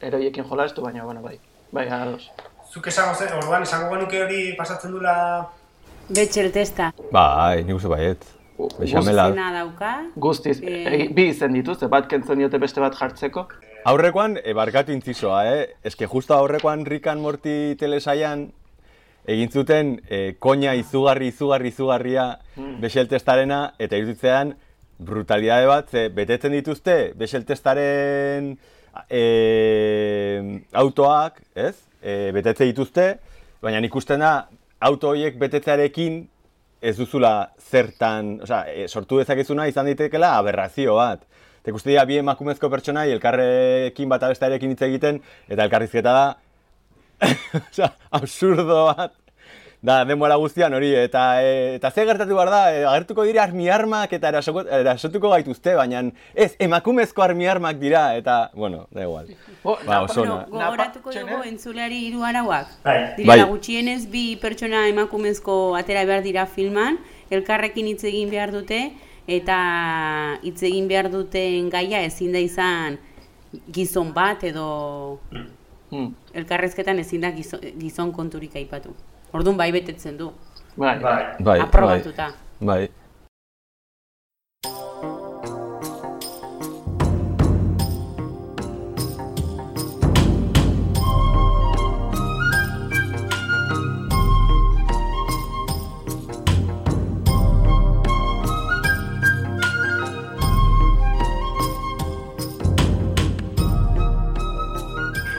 eroiekin jolastu, baina, bueno, bai. Bai, ados. Zuk esango zen, orduan esango genuke hori pasatzen dula Betxel testa. Bai, nik uste baiet. Bexamela. Dauka. Guztiz, Eh. e, bi izen dituzte, bat kentzen diote beste bat jartzeko. Aurrekoan, e, barkatu intzisoa, eh? Eske justo aurrekoan Rick and Morty telesaian egin zuten e, koina izugarri, izugarri, izugarria Bexel-testarena, eta iruditzean brutalidade bat, ze betetzen dituzte Bexel-testaren e, autoak, ez? E, betetze dituzte, baina ikusten da auto horiek betetzearekin ez duzula zertan, osea, e, sortu dezakezuna izan daitekela aberrazio bat. Eta ikuste dira bi emakumezko pertsonai elkarrekin bata bestearekin hitz egiten, eta elkarrizketa da, osea, absurdo bat. Da, denbora guztian hori, eta, e, eta ze gertatu behar da, e, agertuko dira armi armak eta erasoko, erasotuko gaituzte, baina ez, emakumezko armi armak dira, eta, bueno, da igual. Ba, oso Bueno, ona. gogoratuko dugu entzuleari hiru arauak. Bai. Bai. gutxienez bi pertsona emakumezko atera behar dira filman, elkarrekin hitz egin behar dute eta hitz egin behar duten gaia ezin da izan gizon bat edo Hmm, elkarrezketan ezin da gizon, gizon konturik aipatu. Orduan bai betetzen du. bai, bai. Bai, Aprobatuta. Bai.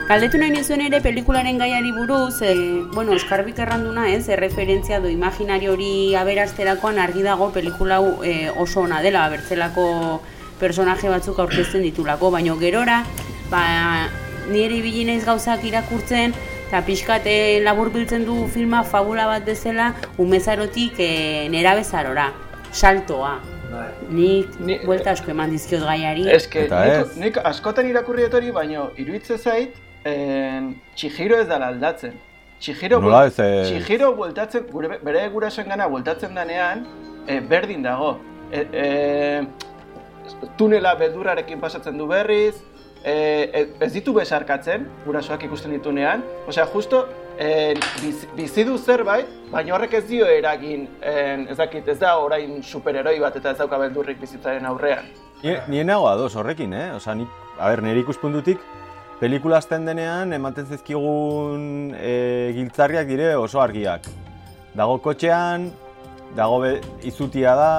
Galdetu nahi nizuen ere pelikularen gaiari buruz, e, bueno, Oskarbik erranduna ez, erreferentzia do imaginario hori aberasterakoan argi dago pelikula hau e, oso ona dela, bertzelako personaje batzuk aurkezten ditulako, baino gerora, ba, nire ibili naiz gauzak irakurtzen, eta pixkate labur biltzen du filma fabula bat bezala, umezarotik e, nerabezarora, saltoa. Bai. Nik Ni- buelta asko eman dizkiot gaiari. Eske, nik, nik askotan irakurri dut hori, baina iruditze zait, en, Chihiro ez dala aldatzen. Chihiro, Nola ez, eh? Chihiro bueltatzen, gure, bere gurasoen gana bueltatzen danean, e, berdin dago. E, e, tunela beldurarekin pasatzen du berriz, e, e, ez ditu besarkatzen, gurasoak ikusten ditunean. Osea, justo, e, biz, bizi du zerbait, baina horrek ez dio eragin, en, ez dakit, ez da orain superheroi bat eta ez dauka beldurrik bizitzaren aurrean. Ni, ni nago ados horrekin, eh? Osa, nik, a ber, nire ikuspuntutik, pelikula hasten denean, ematen zizkigun e, giltzarriak dire oso argiak. Dago kotxean, dago be, izutia da,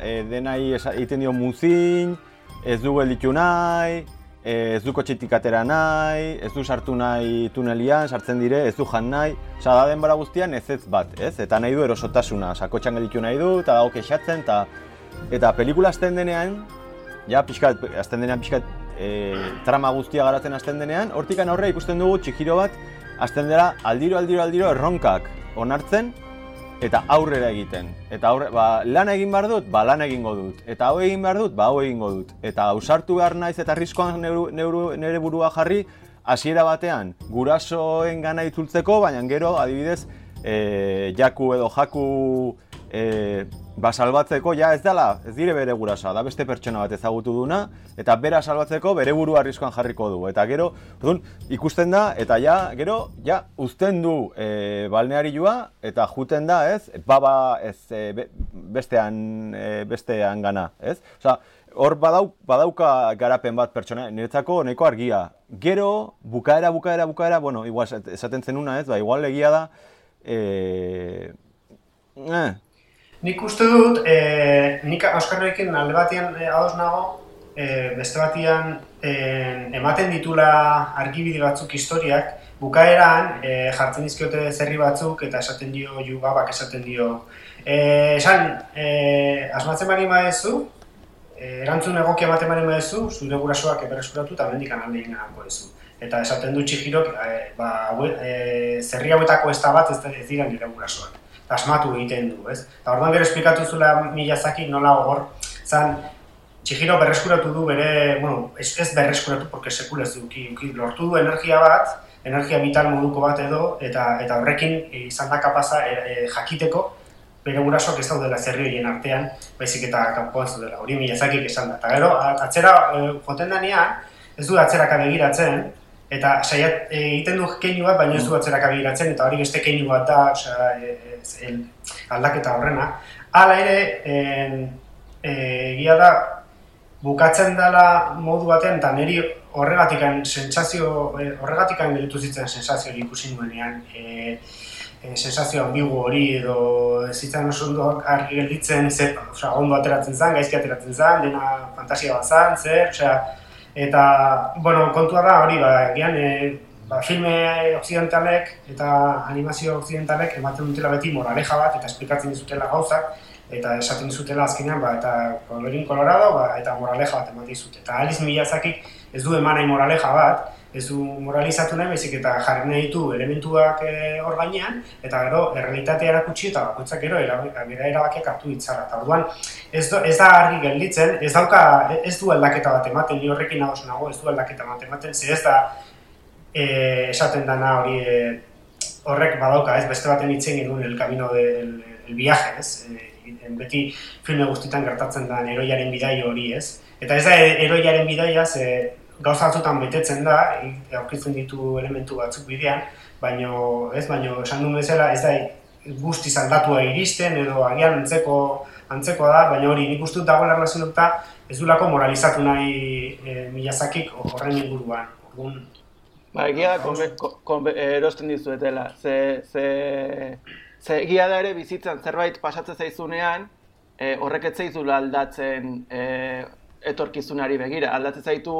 e, denai egiten dio muzin, ez du gelditu nahi, e, ez du kotxetik atera nahi, ez du sartu nahi tunelian, sartzen dire, ez du jan nahi, Osa, da denbora guztian ez ez bat, ez? Eta nahi du erosotasuna, osa, kotxean gelditu nahi du, eta dago kexatzen, eta Eta pelikula azten denean, ja pixkat, azten denean pixkat e, trama guztia garatzen azten denean, hortikan aurre ikusten dugu txikiro bat azten dela aldiro, aldiro, aldiro erronkak onartzen eta aurrera egiten. Eta aurre, ba, lan egin behar dut, ba, lan egingo dut. Eta hau egin behar dut, ba, hau egingo dut. Eta ausartu behar naiz eta riskoan neuru, neuru, nere burua jarri, hasiera batean gurasoen gana itzultzeko, baina gero, adibidez, e, jaku edo jaku e, ba, salbatzeko, ja ez dela, ez dire bere gurasoa, da beste pertsona bat ezagutu duna, eta bera salbatzeko bere burua arriskoan jarriko du. Eta gero, orduan, ikusten da, eta ja, gero, ja, uzten du e, balnearioa, eta juten da, ez, baba, ez, e, be- bestean, e, bestean gana, ez? Osea, hor badau, badauka garapen bat pertsona, niretzako nahiko argia. Gero, bukaera, bukaera, bukaera, bueno, igual esat- esaten zenuna, ez, ba, igual egia da, e, eh, Nik uste dut, e, nik Oskarrekin alde batean e, ados nago, e, beste batean e, ematen ditula argibide batzuk historiak, bukaeran e, jartzen dizkiote zerri batzuk eta esaten dio jugabak esaten dio. E, esan, e, asmatzen bari maezu, e, erantzun egokia ematen bari maezu, zure gurasoak ebereskuratu eta mendikan alde egin ganako ezu. Eta esaten du txikirok, e, ba, e, zerri hauetako ez da bat ez, ez dira nire gurasoak asmatu egiten du, ez? Eta orduan gero esplikatu zula Miyazaki nola hor, zan, Chihiro berreskuratu du bere, bueno, ez, ez berreskuratu, porque sekula ez du, uki, uki, lortu du energia bat, energia vital moduko bat edo, eta eta horrekin izan da kapaza e, e, jakiteko bere gurasoak ez daudela zerri horien artean, baizik eta kanpoan zudela, hori Miyazakik esan da. Eta gero, atzera e, joten denean, ez du atzeraka begiratzen, eta saiat e, egiten du keinu bat, baina ez du atzeraka begiratzen, eta hori beste keinu bat da, osea, e, e, el, aldaketa horrena. Hala ere, en, e, egia da, bukatzen dela modu batean, eta niri horregatikan sensazio, e, horregatikan gelditu zitzen sensazio hori ikusi nuenean, e, e, sensazio ambigu hori edo ez zitzan oso ondo argi gelditzen, zer, osea, ondo ateratzen zen, gaizki ateratzen zen, dena fantasia bat zen, zer, osea, eta, bueno, kontua da hori, ba, egian, e, ba, filme occidentalek eta animazio occidentalek ematen dutela beti moraleja bat eta esplikatzen dizutela gauzak, eta esaten dizutela azkenean, ba, eta colorín colorado, ba, eta moraleja bat ematen dizute. Eta Alice Miyazakik ez du eman nahi moraleja bat, ez du moralizatu nahi, baizik eta jarri nahi ditu elementuak eh, hor gainean, eta gero errealitatea erakutsi eta bakoitzak gero era- bere erabakiak hartu ditzala. Eta orduan ez, do, ez da argi gelditzen, ez dauka, ez du aldaketa bat ematen, ni horrekin nago nago, ez du aldaketa bat ematen, ze ez da eh, esaten dana hori eh, horrek badauka, ez beste baten hitzen genuen el camino del el viaje, ez? Eh, beti filme guztietan gertatzen da eroiaren bidai hori, ez? Eta ez da eroiaren bidaia, ze gauza batzutan betetzen da, aurkitzen ditu elementu batzuk bidean, baino, ez, baino esan duen bezala, ez da guztiz aldatua iristen edo agian antzeko antzekoa da, baina hori nik uste dut dagoela erlazionatuta ez dulako moralizatu nahi e, Miyazakik horren inguruan. Orduan, Ba, egia da, erosten dizuetela. Ze, ze, ze egia da ere bizitzan zerbait pasatzen zaizunean, e, horrek ez zaizula aldatzen e, etorkizunari begira. Aldatzen zaitu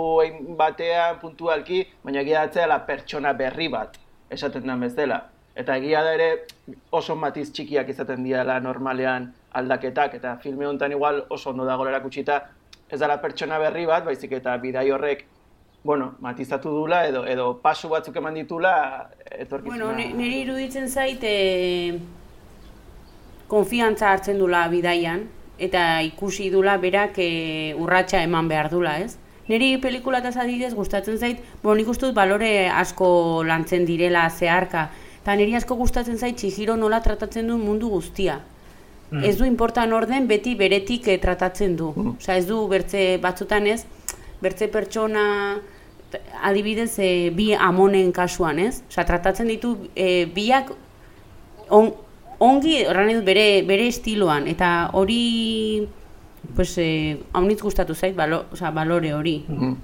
batean puntualki, baina egia da zela pertsona berri bat, esaten den bezala. Eta egia da ere oso matiz txikiak izaten diala normalean aldaketak, eta filme honetan igual oso ondo dago erakutsita, ez dela pertsona berri bat, baizik eta bidai horrek bueno, matizatu dula edo edo pasu batzuk eman ditula etorkizuna. Bueno, ni- niri iruditzen zait e, konfiantza hartzen dula bidaian eta ikusi dula berak e, urratsa eman behar dula, ez? Niri pelikulataz adidez gustatzen zait, bueno, nik uste dut balore asko lantzen direla zeharka, eta niri asko gustatzen zait Chihiro nola tratatzen du mundu guztia. Mm. Ez du importan orden beti beretik eh, tratatzen du. Osea, ez du bertze batzutan ez, bertze pertsona adibidez e, bi amonen kasuan, ez? Osea, tratatzen ditu e, biak on, ongi horren dut bere, bere estiloan eta hori pues eh, haunitz gustatu zait balo, osea, balore hori Mhm.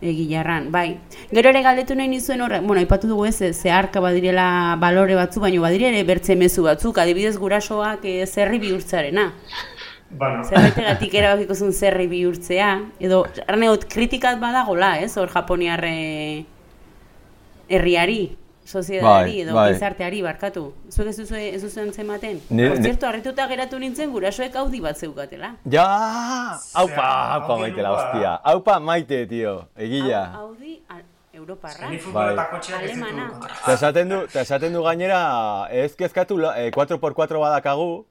egilarran, bai. Gero ere galdetu nahi nizuen horrek, bueno, aipatu dugu ez, zeharka badirela balore batzu, baino badire ere bertze mezu batzuk, adibidez gurasoak e, zerri bihurtzarena. bueno, Zerbaitegatik erabakiko zuen zerri bihurtzea, edo, arneot, kritikat badagola, ez, hor japoniarre herriari. Soziedadari Bai, edo bai. gizarteari barkatu. Zuek ez duzu ez duzu antzematen? Ni- cierto, harrituta geratu nintzen gurasoek audi bat zeukatela. Ja! Aupa, aupa maite la hostia. Aupa maite, tio. Egila. Au- Audi Europarra. Ni Bai. Alemana. Eta esaten du, eta esaten du gainera, ez kezkatu, eh, 4x4 badakagu,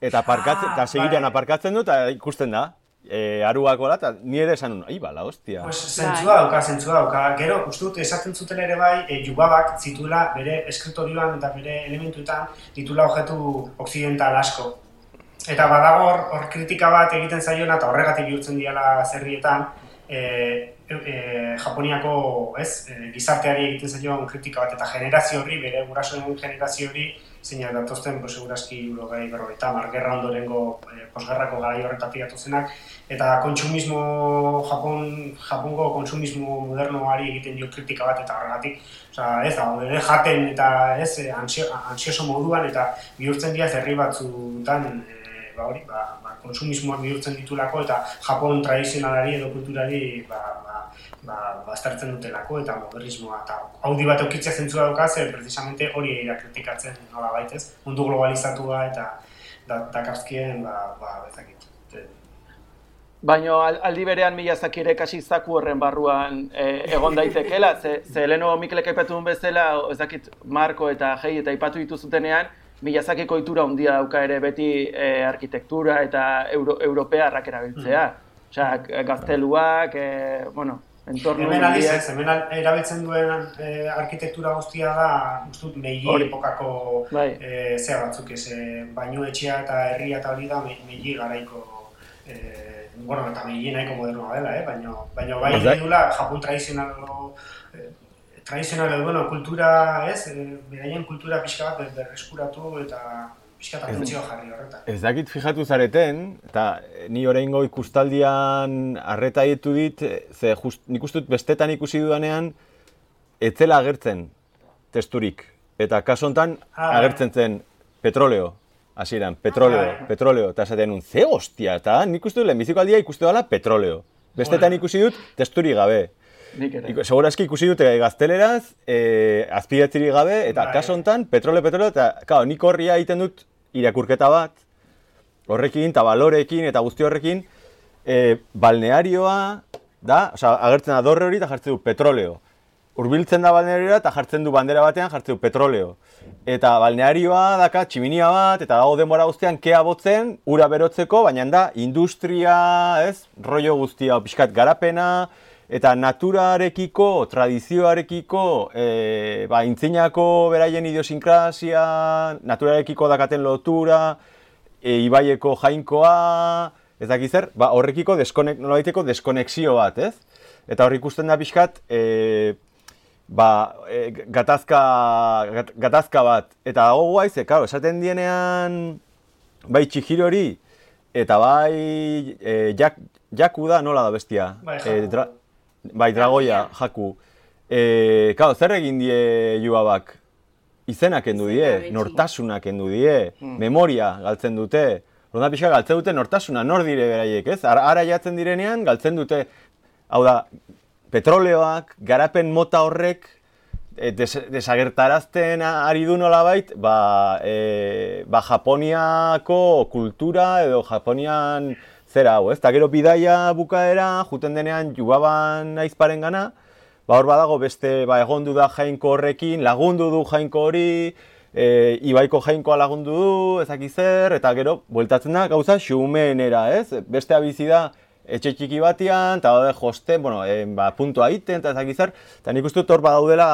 eta aparkatzen, Ah, eta segirean bai. aparkatzen du, eta ikusten da. E, aruakola, eta ni ere esan nun, ai, bala, hostia. Pues zentzua dauka, zentzua dauka. Gero, uste dut, esaten zuten ere bai, e, jugabak zituela bere eskriptorioan eta bere elementuetan ditula objektu occidental asko. Eta badago hor, kritika bat egiten zaiona eta horregatik bihurtzen diala zerrietan, e, e, Japoniako ez, e, gizarteari egiten zaion kritika bat eta generazio horri, bere gurasoen generazio horri, zeinak datozten, pues, segurazki urogei berrogeita, mar, gerra ondorengo e, posgerrako garai horretatik datozenak, eta kontsumismo, Japon, Japongo kontsumismo modernoari egiten dio kritika bat eta horregatik, osea, ez da, ere jaten eta ez, eh, ansio, ansioso moduan eta bihurtzen dira herri batzutan, e, ba hori, ba, ba, konsumismoak bihurtzen ditulako eta Japon tradizionalari edo kulturari ba, ba, ba, baztertzen dutelako eta modernismoa eta audi bat eukitzea zentzua dauka zer precisamente hori egira kritikatzen nola baitez, mundu globalizatua eta da, ba, ba, bezakit. Baina al- aldi berean Miyazaki ere kasi zaku horren barruan e, egon daitekela, ze, ze leno Mikelek aipatu bezala, ez dakit Marko eta Jei eta aipatu dituzutenean, Miyazakiko ohitura handia dauka ere beti e, arkitektura eta euro, europearrak erabiltzea. Osea, g- gazteluak, e, bueno, entorno Hemen aldiz handiak- ez, hemen erabiltzen duen eh, arkitektura guztia da, uste dut, Meiji Hori. epokako Bai. eh, zea batzuk ez, eh, bainu etxea eta herria eta hori da Me- Meiji garaiko, eh, bueno, eta Meiji nahiko modernoa dela, eh? baina, baina bai da- dula Japon tradizional eh, tradizional bueno, kultura, ez, eh, beraien kultura pixka bat ber- berreskuratu eta pixka eta funtzio jarri horretan. Ez dakit fijatu zareten, eta ni oraingo ikustaldian arreta dietu dit, eh, ze just, nik uste dut bestetan ikusi dudanean, etzela agertzen testurik. Eta kaso hontan Ah, agertzen zen petroleo, hasieran, petroleo, bai. petroleo, eta esaten nun, ze hostia, eta nik uste dut lehenbiziko aldia ikustu dela petroleo. Bestetan ikusi dut testurik gabe. Nik ere. Segurazki ikusi dute gazteleraz, e, azpidatzirik gabe, eta Bai. kaso hontan, petrole, petrole, eta, claro, nik horria egiten dut irakurketa bat, horrekin, eta balorekin, eta guzti horrekin, e, balnearioa da, osea, agertzen da dorre hori eta jartzen du petroleo. Hurbiltzen da balneariora eta jartzen du bandera batean jartzen du petroleo. Eta balnearioa daka tximinia bat, eta dago denbora guztian kea botzen, ura berotzeko, baina da industria, ez, rollo guztia, pixkat garapena, eta naturarekiko, tradizioarekiko, e, ba, intzinako beraien idiosinkrazia, naturarekiko dakaten lotura, e, ibaieko jainkoa, ez dakit zer, ba, horrekiko deskonek, nolabaiteko deskonexio bat, ez? Eta hor ikusten da pixkat, e, ba, e, gatazka, gat, gatazka bat. Eta dago guai, ze, karo, esaten dienean, bai Chihirori, eta bai e, jak, Jaku da, nola da bestia? Bai, E, dra, bai, Dragoia, Jaku. E, karo, zer egin die Juabak? Izenak kendu die, Izenabetsi. nortasuna kendu die, memoria galtzen dute. Ronda pixka galtzen dute nortasuna, nor dire beraiek, ez? Ara, ara jatzen direnean galtzen dute, hau da, petroleoak, garapen mota horrek, e, des, desagertarazten ari du nolabait, ba, e, ba Japoniako kultura edo Japonian zera hau, ez? Ta gero bidaia bukaera, juten denean jugaban aizparen gana, ba hor badago beste, ba egondu da jainko horrekin, lagundu du jainko hori, e, ibaiko jainkoa lagundu du, ezaki zer, eta gero, bueltatzen da gauza xumenera, ez? Beste bizi da, etxe txiki batian, eta bade josten, bueno, e, ba, puntua egiten, eta ezaki zer, eta nik uste hor badaudela,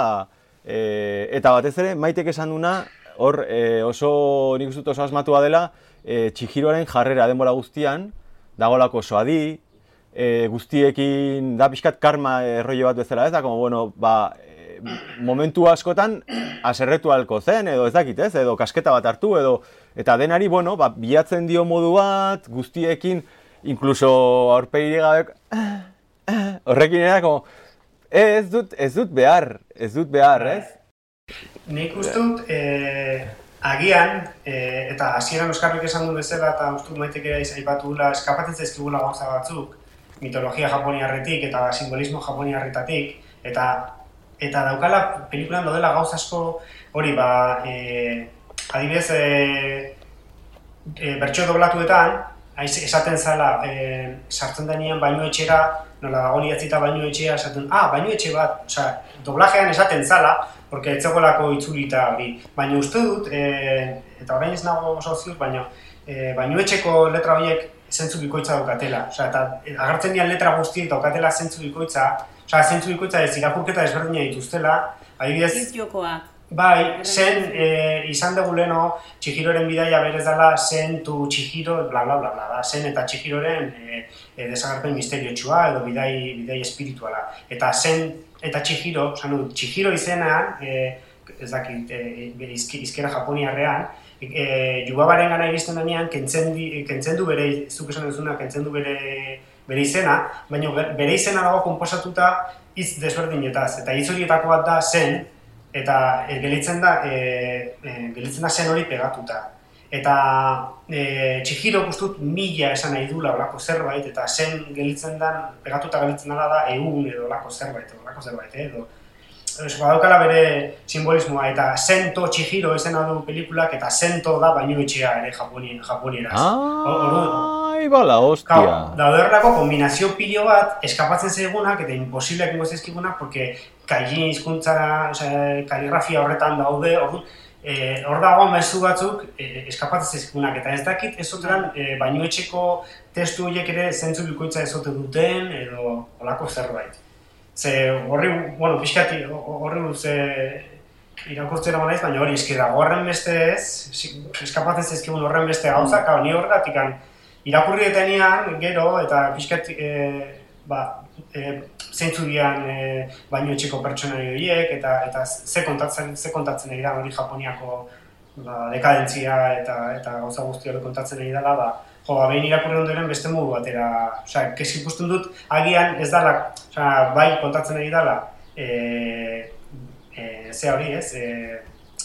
e, eta batez ere, maitek esan duna, hor e, oso, nik uste oso asmatua dela, e, Chihiroaren jarrera denbora guztian, dagolako oso adi, e, guztiekin da pixkat karma errollo bat bezala ez da, como, bueno, ba, e, momentu askotan aserretu halko zen, edo ez dakit ez, edo kasketa bat hartu, edo, eta denari, bueno, ba, bilatzen dio modu bat, guztiekin, inkluso aurpegirik gabe, horrekin era, como, "Eh, ez dut, ez dut behar, ez dut behar, ez? Nik uste dut, eh, agian, eh, eta hasieran Oskarrik esan du bezala, eta uste dut maitek ere aipatu dula, eskapatzen zaizkigula gauza batzuk, mitologia japoniarretik eta simbolismo japoniarretatik, eta eta daukala pelikulan daudela gauz asko hori ba e, adibidez e, e, bertso doblatuetan aiz, esaten zala e, sartzen denean baino etxera nola dago idatzita baino etxea esaten ah baino etxe bat. Osea doblajean esaten zala porque etzegoelako itzulita hori baina uste dut e, eta orain ez nago oso ziur baina e, baino etxeko letra horiek zentzu bikoitza daukatela. Osea, eta agertzen dian letra guztiek daukatela zentzu bikoitza. Osea, zentzu bikoitza ez irakurketa ezberdina dituztela. Adibidez, jokoak. Bai, zen e, izan dugu leno, Chihiroren bidaia berez dela zen tu Chihiro, bla bla bla bla, da, zen eta Chihiroren e, e, desagerpen misteriotxua edo bidai, bidai espirituala. Eta zen eta Chihiro, osan dut, Chihiro izenean, e, ez dakit, e, izki, izkera japoniarrean, e, Yubabaren gana iristen denean, kentzen, di, kentzen du bere, zuk esan duzuna, kentzen du bere, bere izena, baina bere izena dago konposatuta hitz desberdinetaz. Eta hitz horietako bat da zen, eta e, gelitzen da, e, e, gelitzen da zen hori pegatuta. Eta e, Chihiro guztut mila esan nahi du olako zerbait, eta zen gelitzen da, pegatuta gelitzen dela da egun edo olako zerbait, edo olako zerbait, eh, edo badaukala bere simbolismoa eta Sento Chihiro izena du pelikulak eta Sento da baino etxea ere japonien japonieraz. Ai, bala, hostia. Claro, daude horrelako kombinazio pilo bat eskapatzen zaigunak eta imposibleak ingo zaizkigunak porque kaijin hizkuntza, osea, kaligrafia horretan daude, ordu, eh, hor dago mezu batzuk eh, eskapatzen zaizkigunak eta ez dakit ez oteran eh, baino etxeko testu horiek ere zentzu bikoitza ez duten edo olako zerbait. Ze horri, bueno, pixkati, horri ze irakurtzen egon naiz, baina hori eski dago horren beste ez, eskapatzen zaizkigun horren beste gauzak, mm. ni horregatik irakurri detenean, gero, eta pixkat, e, ba, e, zeintzu dian e, baino etxeko pertsonari horiek, eta, eta ze kontatzen, ze kontatzen ari da hori Japoniako ba, dekadentzia eta, eta gauza guzti hori kontatzen ari dela, ba, jo, ba, behin irakurri ondoren beste modu batera, osea, kesi ikusten dut, agian ez dala, osea, bai kontatzen ari dala, e, e, ze hori ez, e,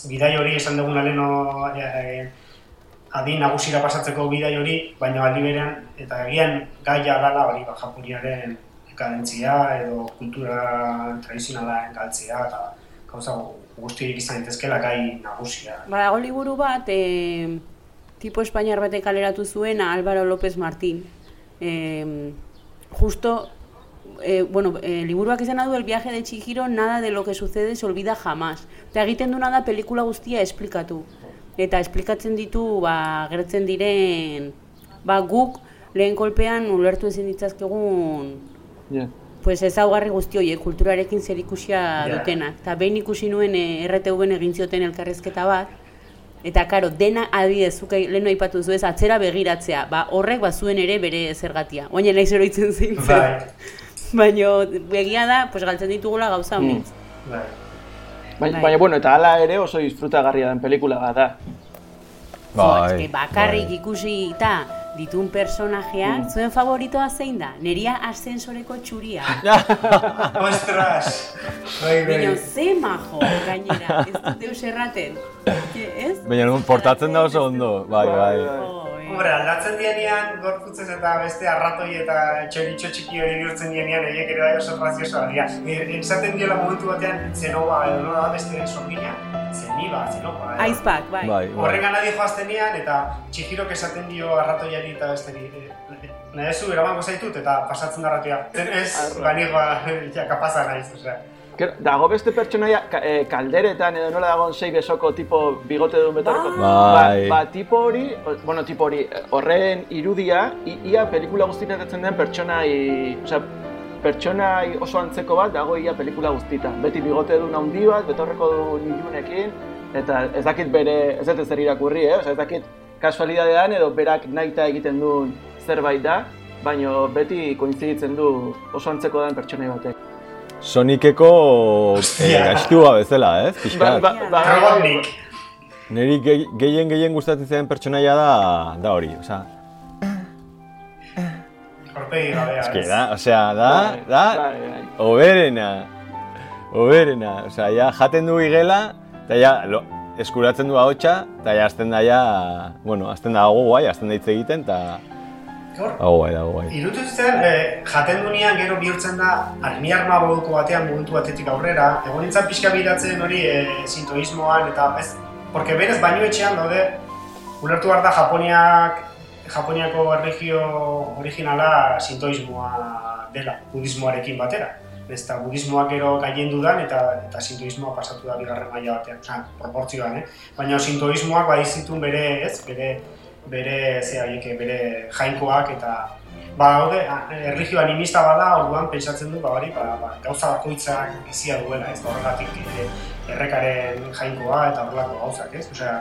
bidai hori esan duguna leno e, e, adin nagusira pasatzeko bidai hori, baina aldi berean, eta agian gaia dala hori ba, japoniaren dekadentzia edo kultura tradizionala galtzea eta gauza guztiak izan daitezkeela gai nagusia. Badago liburu bat, e, tipo espainiar batek kaleratu zuena Álvaro López Martín. E, justo, e, bueno, e, liburuak izan du El viaje de Chihiro, nada de lo que sucede se olvida jamás. Eta egiten du nada pelikula guztia esplikatu. Eta esplikatzen ditu, ba, gertzen diren, ba, guk lehen kolpean ulertu ezin ditzazkegun Yeah. pues ezaugarri guzti horiek kulturarekin zerikusia Ja. dutenak. Eta behin ikusi nuen e, RTVen egin zioten elkarrezketa bat, eta karo, dena adibidez, zuk lehen aipatu duzu ez, atzera begiratzea, ba, horrek bazuen ere bere zergatia. Oain naiz eroitzen zintzen. Bai, Baina begia da, pues galtzen ditugula gauza Mm. mm. bai. Baina, Bai. baina, bueno, eta hala ere oso disfrutagarria den pelikula bat da. Bai, bakarrik bai. ikusi eta ditun personajeak, Mm. zuen favoritoa zein da? Neria ascensoreko txuria. Ostras! Bai, bai. Baina ze majo, gainera, ez dut deus erraten. Ez? Baina portatzen da oso ondo, bai, bai. Jo, eh. Hombre, aldatzen dienean, gorputzez eta beste arratoi eta txoritxo txiki hori bihurtzen dienean, horiek ere bai oso graziosoa dira. E, Esaten diola momentu batean, zenoba, edo nola da beste sorgina, zeniba, zenoba. edo. Aizpak, bai. Bai, bai. Horren gana dio joaztenean, eta txihirok esaten dio arratoiari eta besteri. Nahi zu, eramango zaitut, eta pasatzen da arratoia. Zen ez, banigoa, ja, kapaza naiz, osea. Dago beste pertsonaia ka, eh, kalderetan edo nola dagoen sei besoko tipo bigote duen betarko. Bai. Ba, ba, tipo hori, bueno, tipo hori, horren irudia, ia pelikula guztietan den pertsonai, osea, pertsonai oso antzeko bat dago ia pelikula guztietan. Beti bigote duen handi bat, betorreko duen ilunekin, eta ez dakit bere, ez dut zer irakurri, eh? Osea, ez dakit kasualidadean edo berak nahita egiten duen zerbait da, baino beti koinziditzen du oso antzeko den pertsonai batek. Soniceko eh, Hostia. gaiztua bezala, ez? Ba, Pixkat. ba, ba, Robotnik. Neri ge- gehien gehien gustatzen zidan pertsonaia da, da hori, osea, Horpegi gabea, eske da, osea, da, da, Bai, bai. oberena, oberena, osea, ja jaten du igela, eta ja, lo, eskuratzen du ahotsa, eta ja azten da ja, bueno, azten da gogoa, azten da hitz egiten, eta Hor, Dago bai, dago bai. Irutu zen, e, jaten dunean gero bihurtzen da armi arma moduko batean momentu batetik aurrera, egon nintzen pixka biratzen hori e, sintoismoan eta ez, porque berez baino etxean daude, ulertu behar da Japoniak, Japoniako erregio originala sintoismoa dela, budismoarekin batera. Ez eta budismoak gero gaien dudan eta, eta sintoismoa pasatu da bigarren maila batean, oza, proportzioan, eh? Baina sintoismoak badizitun bere, ez, bere, bere, ze horiek, bere jainkoak eta ba daude, erlijio animista bada, orduan pentsatzen du, ba hori, ba, ba, gauza bakoitzak bizia duela, ez horregatik e, errekaren jainkoa eta horrelako gauzak, ez? Osea,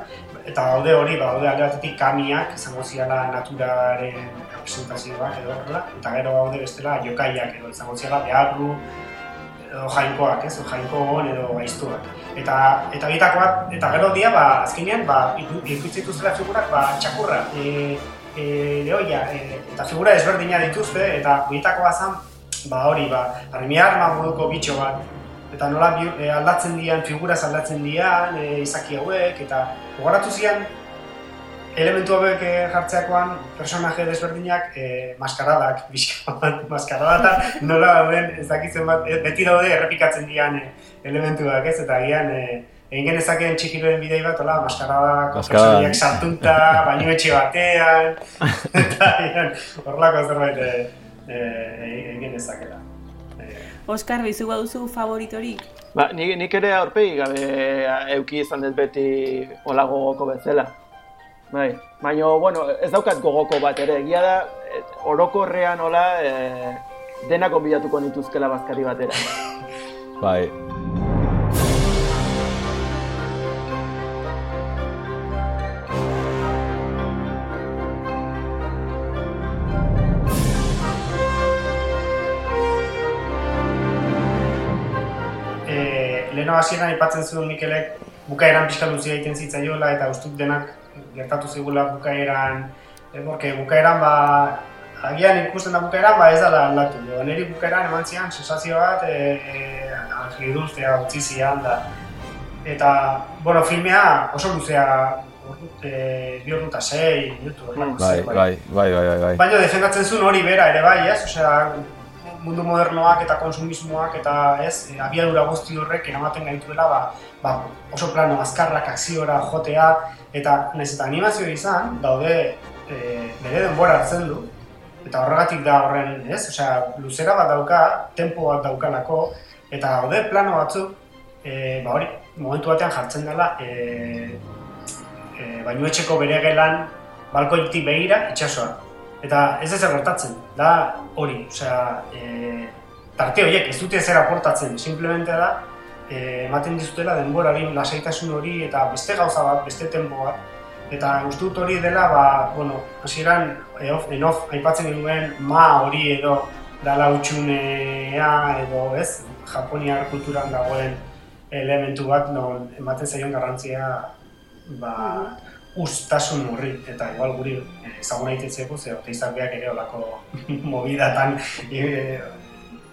eta daude hori, ba, daude alde batetik kamiak, izango ziala naturaren representazioak edo horrela, eta gero daude bestela jokaiak edo izango ziala beharru, jainkoak, ez? Jainko edo gaiztuak. Eta eta bietakoak eta gero dia ba azkenean ba iku- ikusi dituztela figurak ba txakurra, e, e, lehoia, e, eta figura desberdina dituzte eta bietakoa zan ba hori ba armi arma moduko bitxo bat eta nola e, aldatzen dian figuras aldatzen dian e, izaki hauek eta gogoratu zian elementu hauek eh, jartzeakoan personaje desberdinak eh, maskaradak, bizka bat, maskaradata nola dauden, ez dakitzen bat, eh, beti daude errepikatzen dian eh, elementuak ez, eta agian eh, egin genezakeen txikiroen bidei bat, hola, maskaradako Maskarada. personaiak sartunta, baino etxe batean, eta agian horrelako zerbait eh, eh, egin genezakela. Oskar, bizu baduzu favoritorik? Ba, nik, nik ere aurpegi gabe euki izan dut beti hola gogoko bezala. Bai, baina, bueno, ez daukat gogoko bat ere, egia da, et, orokorrean hola, e, denak onbidatuko nituzkela bazkari batera. Bai. e, leheno hasieran aipatzen zuen Mikelek bukaeran pixka luzia egiten zitzaiola eta ustut denak gertatu zigula bukaeran e, porque bukaeran ba agian ikusten da bukaeran ba ez dela aldatu edo niri bukaeran eman zian sensazio bat e, e, Angeli Dulcea utzi zian da eta bueno filmea oso luzea e, bi ordu eta sei minutu Bai, bai, bai, bai, bai, bai. Baina defendatzen zuen hori bera ere bai, ez? Osea, mundu modernoak eta konsumismoak eta ez, abiadura guzti horrek eramaten gaituela ba, ba, oso plano azkarrak akziora jotea eta nahiz eta animazio izan, daude e, bere denbora hartzen du eta horregatik da horren, ez? Osea, luzera bat dauka, tempo bat daukalako eta daude plano batzuk e, ba hori, momentu batean jartzen dela e, e, bainuetxeko bere gelan balkoitik begira itsasoa. Eta ez ez gertatzen, da hori, osea, e, tarte horiek ez dute zer aportatzen, simplemente da e, ematen dizutela denbora hori, lasaitasun hori eta beste gauza bat, beste tempo. Eta uste dut hori dela, ba, bueno, hasieran en-off, en-off aipatzen genuen ma hori edo dala utxunea edo ez, japoniar kulturan dagoen elementu bat non ematen zaion garrantzia ba, ustasun horri, eta igual guri eh, ezagun egitetzeko, ze oteizak beak ere olako movidatan e,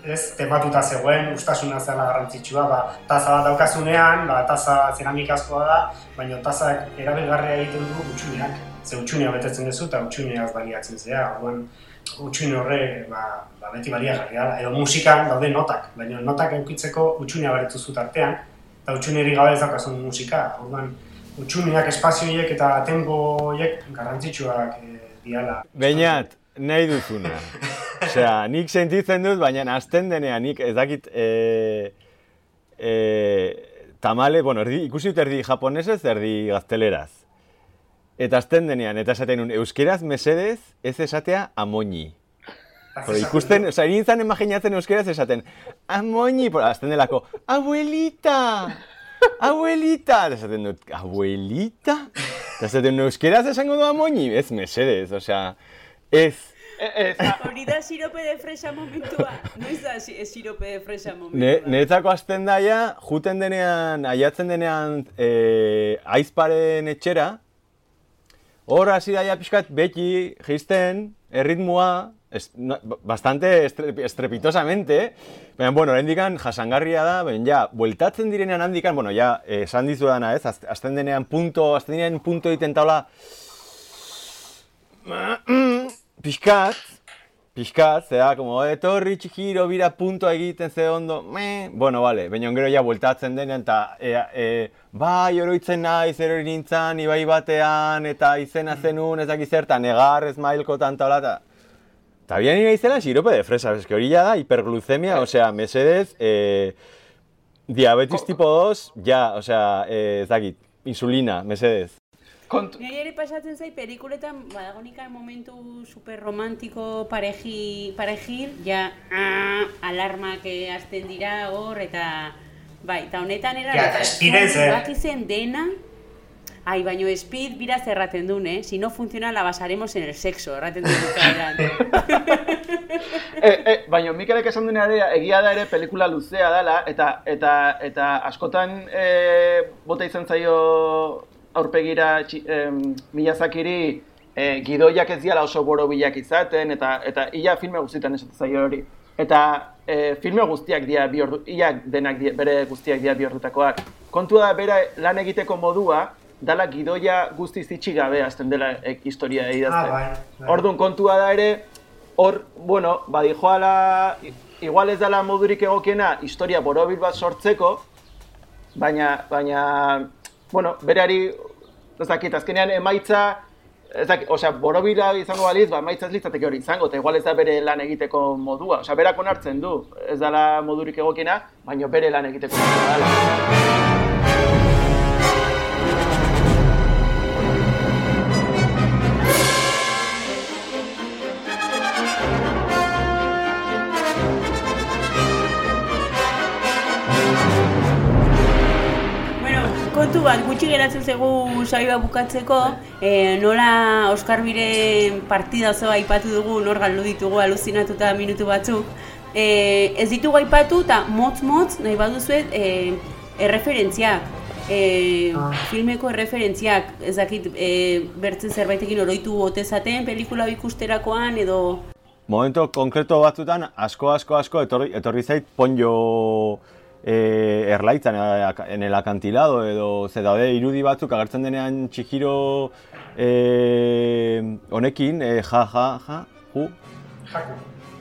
ez, tematuta zegoen, ustasuna zela garrantzitsua, ba, taza bat daukazunean, ba, taza zeramikazkoa da, baina tazak erabilgarria egiten du utxuneak, ze utxunea betetzen duzu eta utxuneaz baliatzen zea, orduan utxune horre ba, ba, beti baliagarria da, edo musikan daude notak, baina notak eukitzeko utxunea baretu zu tartean, eta utxuneri gabe ez daukazun musika, orduan utxuneak, espazioiek eta tempo horiek garrantzitsuak e, diala. Beinat, nahi duzuna. Osea, nik sentitzen dut, baina azten denean nik ez dakit e, e, tamale, bueno, erdi, ikusi dut erdi japonesez, erdi gazteleraz. Eta azten denean, eta esaten nun, euskeraz mesedez ez esatea amoñi. Pero ikusten, oza, egin zan imaginatzen euskeraz esaten, amoñi, por, azten delako, abuelita, abuelita, eta esaten dut, abuelita? Eta esaten dut, euskeraz esango du amoñi, ez mesedez, osea, ez. E, ez, Hori da sirope de fresa momentua. Noiz da si- sirope de fresa Ne, momentua. Niretzako azten daia, juten denean, aiatzen denean e, aizparen etxera, hor hasi daia pixkat beti jisten, erritmoa, es, na, bastante estre, estrepitosamente, baina, bueno, hendikan jasangarria da, baina, ja, bueltatzen direnean handikan, bueno, ja, esan dizu dana, ez, az- azten denean punto, azten denean punto egiten taula, pixkat, pixkat, zera, como, etorri txikiro, bira puntoa egiten ze ondo, me, bueno, vale, baina gero ja bueltatzen denean, eta, e, e, bai, oroitzen naiz, erori nintzen, ibai batean, eta izena zenun, ez dakiz zertan, negar, esmailko tanta hola, eta, bian nire izela, sirope de fresa, eske hori da, hiperglucemia, osea, mesedez, e, diabetes tipo 2, ja, osea, e, ez dakit, insulina, mesedez. Kontu, Nire ere pasatzen zait, pelikuletan, badagonika momentu super romantiko pareji, parejil, ja, ah, alarmak eh, hasten dira hor, eta, bai, eta honetan era, Ja, eta zen dena, Ai, baino Speed bira zerraten duen, eh? Si no funciona, la basaremos en el sexo, erraten duen bukaeran. e, e, baina Mikelek esan duena ere, egia da ere pelikula luzea dela, eta eta eta askotan e, bota izan zaio aurpegira txi, em, Miyazakiri e, gidoiak ez diala oso borobilak izaten, eta eta ia filme guztietan esaten zaio hori. Eta e, filme guztiak dira bi ordu, denak dia, bere guztiak dira bi ordutakoak. Kontua da bera lan egiteko modua, dala gidoia guztiz itxi gabe hasten dela e, historia idazten. Ah, bai, bai. Orduan kontua da ere, hor, bueno, badijoala, igual ez dela modurik egokiena historia borobil bat sortzeko, baina, baina, bueno, berari, ez dakit, azkenean emaitza, ez dakit, osea, borobila izango baliz, ba, emaitza ez litzateke hori izango, eta igual ez da bere lan egiteko modua. Osea, berak onartzen du, ez dela modurik egokiena, baina bere lan egiteko modua. Gutxi geratzen zegu saioa bukatzeko, eh, nola Oskar Biren partida osoa aipatu dugu, nor galdu ditugu aluzinatuta minutu batzuk. Eh, ez ditugu aipatu eta motz-motz nahi baduzuet eh, erreferentziak. Eh, Ah. filmeko erreferentziak, ez dakit, eh, bertzen zerbaitekin oroitu ote zaten pelikula ikusterakoan edo Momento konkreto batzutan, asko, asko, asko, etorri, etorri zait ponjo e, erlaitzan, eh, en el acantilado, edo ze daude irudi batzuk agertzen denean txikiro e, honekin, e, ja, ja, ja, ju, Jaku.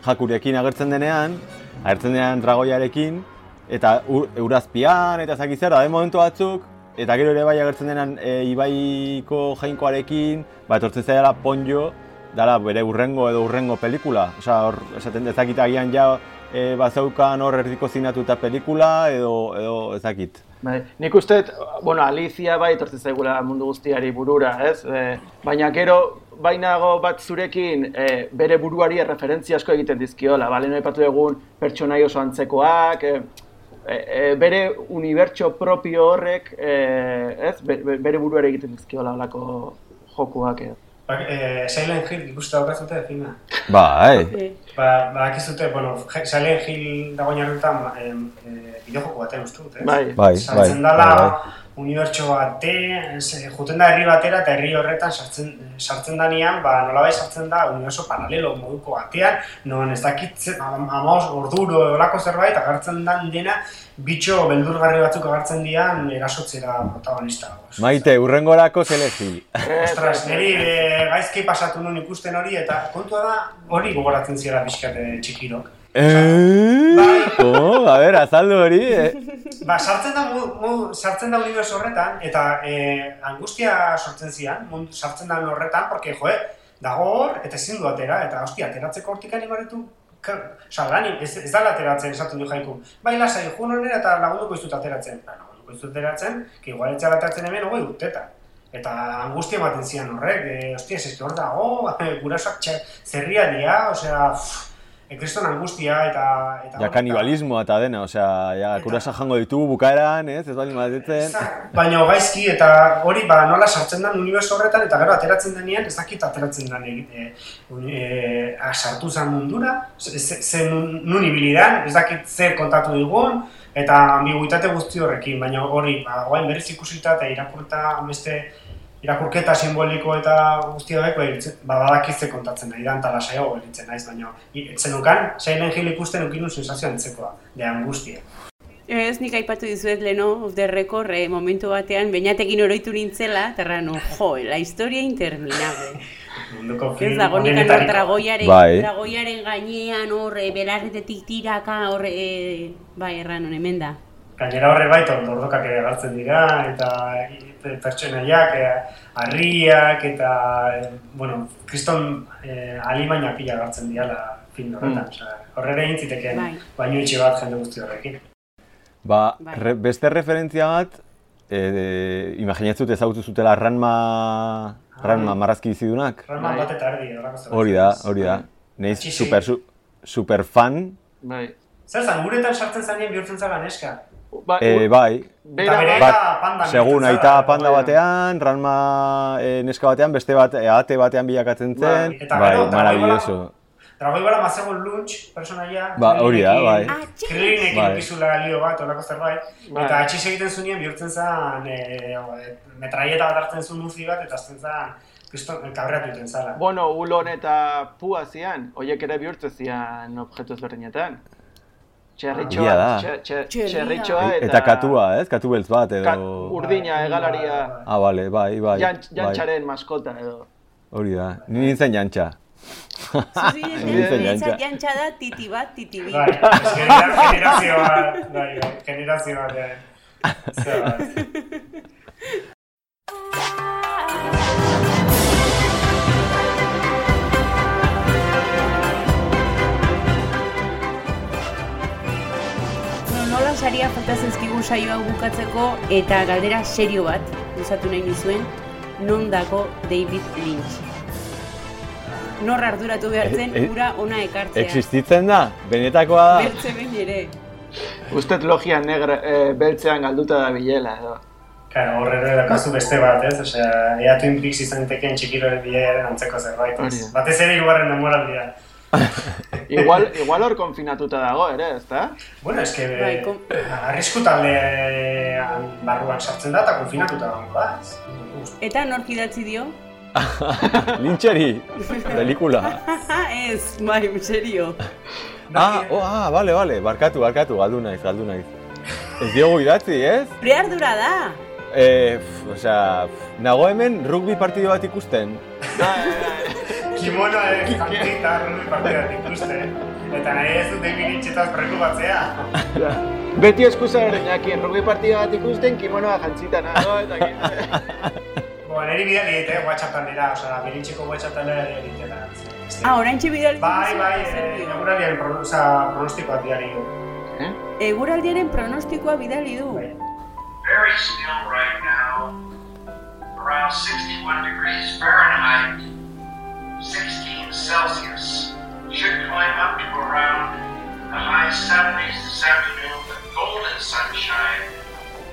jakurekin agertzen denean, agertzen denean dragoiarekin, eta ur, eurazpian, eta zaki zer, daude momentu batzuk, eta gero ere bai agertzen denean e, ibaiko jainkoarekin, ba, etortzen zaila ponjo, dala bere urrengo edo urrengo pelikula. Osea, hor, esaten dezakit agian ja e, bazeukan hor erdiko zinatuta pelikula edo, edo ezakit. Bai, nik uste, bueno, Alicia bai etortzen zaigula mundu guztiari burura, ez? E, baina gero, bainago bat zurekin e, bere buruari erreferentzia asko egiten dizkiola, bale, aipatu egun pertsonai oso antzekoak, e, e, bere unibertso propio horrek, e, ez? Be- be- bere buruari egiten dizkiola holako jokuak. E. Ba, eh, Silent Hill ikuste daukazute filma. Bai, eh, Ba, badakizute, bueno, Je- Silent Hill dago oinarrituta eh, eh, bideojoko batean uste dut, ez? Bai. bai, bai. Sartzen bai, dala unibertso bate, ez, juten da herri batera eta herri horretan sartzen, sartzen danean, ba, nolabait sartzen da uniberso paralelo moduko batean, non ez dakit am- amaos orduro olako zerbait agertzen dan dena bitxo beldurgarri batzuk agertzen dian erasotzera protagonista. Maite, urrengorako zelezi. Ostras, niri e, gaizki pasatu nuen ikusten hori eta kontua da hori gogoratzen ziela pixkat e, txikirok. Eh? Komo? A ber, azaldu hori, eh? Ba, sartzen da, mu, mu, sartzen da uniberso horretan, eta e, angustia sortzen zian, mundu, sartzen da horretan, porque, joe, dago hor, eta ezin du atera, eta hostia, ateratzeko hortik animaretu, Osa, lan, ez, ez da ateratzen, esaten du jaiku. Bai, lasai, juan honera eta lagunduko izut ateratzen. Ba, lagunduko izut ateratzen, que igual etxera ateratzen hemen, hogei urtetan. Eta angustia ematen zian horrek, e, hostia, ez hor dago, gurasoak txe, zerria dia, osea, pff, ekriston angustia eta... eta Ja, kanibalismoa eta dena, osea, ja, kurasa jango ditugu bukaeran, ez? Ez bali madetzen. Baina gaizki eta hori ba nola sartzen den uniberso horretan eta gero ateratzen denean ez dakit ateratzen den e, e, a, sartu zen mundura, ze, ze, nun, nun ibili den, ez dakit zer kontatu digun eta ambiguitate guzti horrekin, baina hori ba orain berriz ikusita eta irakurta beste irakurketa simboliko eta guzti horiek ba, ba badakit ze kontatzen nahi dan, eta lasaiago gelditzen naiz, baina i- zenukan, Silent Hill ikusten ukin sensazio antzekoa, de angustia. Ez nik aipatu dizuet leno, off the record, eh, momentu batean, bainatekin oroitu nintzela, eta jo, la historia interminable. Munduko Ez dago nik onenetariko. dragoiaren, Bai. dragoiaren gainean hor e, belarretetik tiraka hor e, bai erran hemen da. Gainera horre bai, tordokak ere agertzen dira, eta pertsonaiak, e, harriak, eta, e, bueno, kriston e, alimaina pila agertzen diala film horretan. Mm. Osea, horrere egin zitekeen Bai. baino itxe bat jende guzti horrekin. Ba, Bai. re, beste referentzia bat, e, imaginatzut ezagutu zutela Ranma, Ranma marrazki bizidunak? Bai. bat eta erdi, horrako. Hori da, hori da. Neiz super, su, super fan, Bai. Zer zan, guretan sartzen zanean bihurtzen zara neska. Ba, e, bai, bera, bat, panda segun bihurtzen aita zara, panda bai. batean, Ranma e, neska batean, beste bat, e, ate batean bilakatzen zen, Bai, eta bai, gero, eta maravilloso. Dragoi bara mazegon lunch, personaia. Ba, hori da, bai. Krilinekin Bai. pizula lio bat, olako zerbait. Bai. Eta atxiz egiten zunien bihurtzen zen, e, metraieta bat hartzen zuen uzi bat, eta azten zen, kabreatu iten zala. Bueno, ulon eta pua zian, hoiek ere bihurtze zian objektu ezberdinetan. Txerritxoa, Egia da. txerritxoa eta... Eta katua, ez? Katu beltz bat, edo... urdina, egalaria, Ah, bale, bai, bai. jant, bai. jantxaren maskota edo. Hori da, ni nintzen jantxa. Zuzi, Nintzen jantza, jantxa. jantza da titi bat, titi bi. Bai, generazio bat, bai, bai, generazio bat, saria falta zaizkigu saioa bukatzeko eta galdera serio bat, luzatu nahi nizuen, non dago David Lynch. Nor arduratu behar zen E- e- ura ona ekartzea. Existitzen da? Benetakoa da? Bertze behin ere. Ustet logia negra, e, beltzean galduta da bilela edo. Claro, horrero dakazu beste bat, ez? Osea, ea Twin Peaks izan tekeen txikiroren bidearen antzeko zerbait. Batez ere hirugarren demoraldia. Igual, igual hor konfinatuta dago ere, ezta? Bueno, eske, Bai, kon- arrisku taldean barruan sartzen da eta konfinatuta dago da, ez? Eta nork idatzi dio? Lintxeri, pelikula. ez, bai, serio. Ah, oh, ah, bale, bale, barkatu, barkatu, galdu naiz, galdu naiz. Ez diogu idatzi, ez? Zure ardura da. Eh, pf, osea, pf, nago hemen rugby partido bat ikusten. Kimono ez jantzita rugby partidak ikusten. Eta nahi ez dut David Lynchtaz preokupatzea. Beti eskusa ereinakin, rugby partida bat ikusten, kimonoa jantzita nago, eta Bo, niri bidali egite, WhatsApp taldera, osea, Belintxeko WhatsApp taldera ere egitela. Ah, oraintxe bidaltzen Bai, bai, zer eh, dio? eguraldiaren pro, osea, pronostikoak diari. Eh? Eguraldiaren pronostikoa bidali du. Bai. very still right now, around 61 degrees Fahrenheit, 16 Celsius. Should climb up to around the high 70s this afternoon with golden sunshine.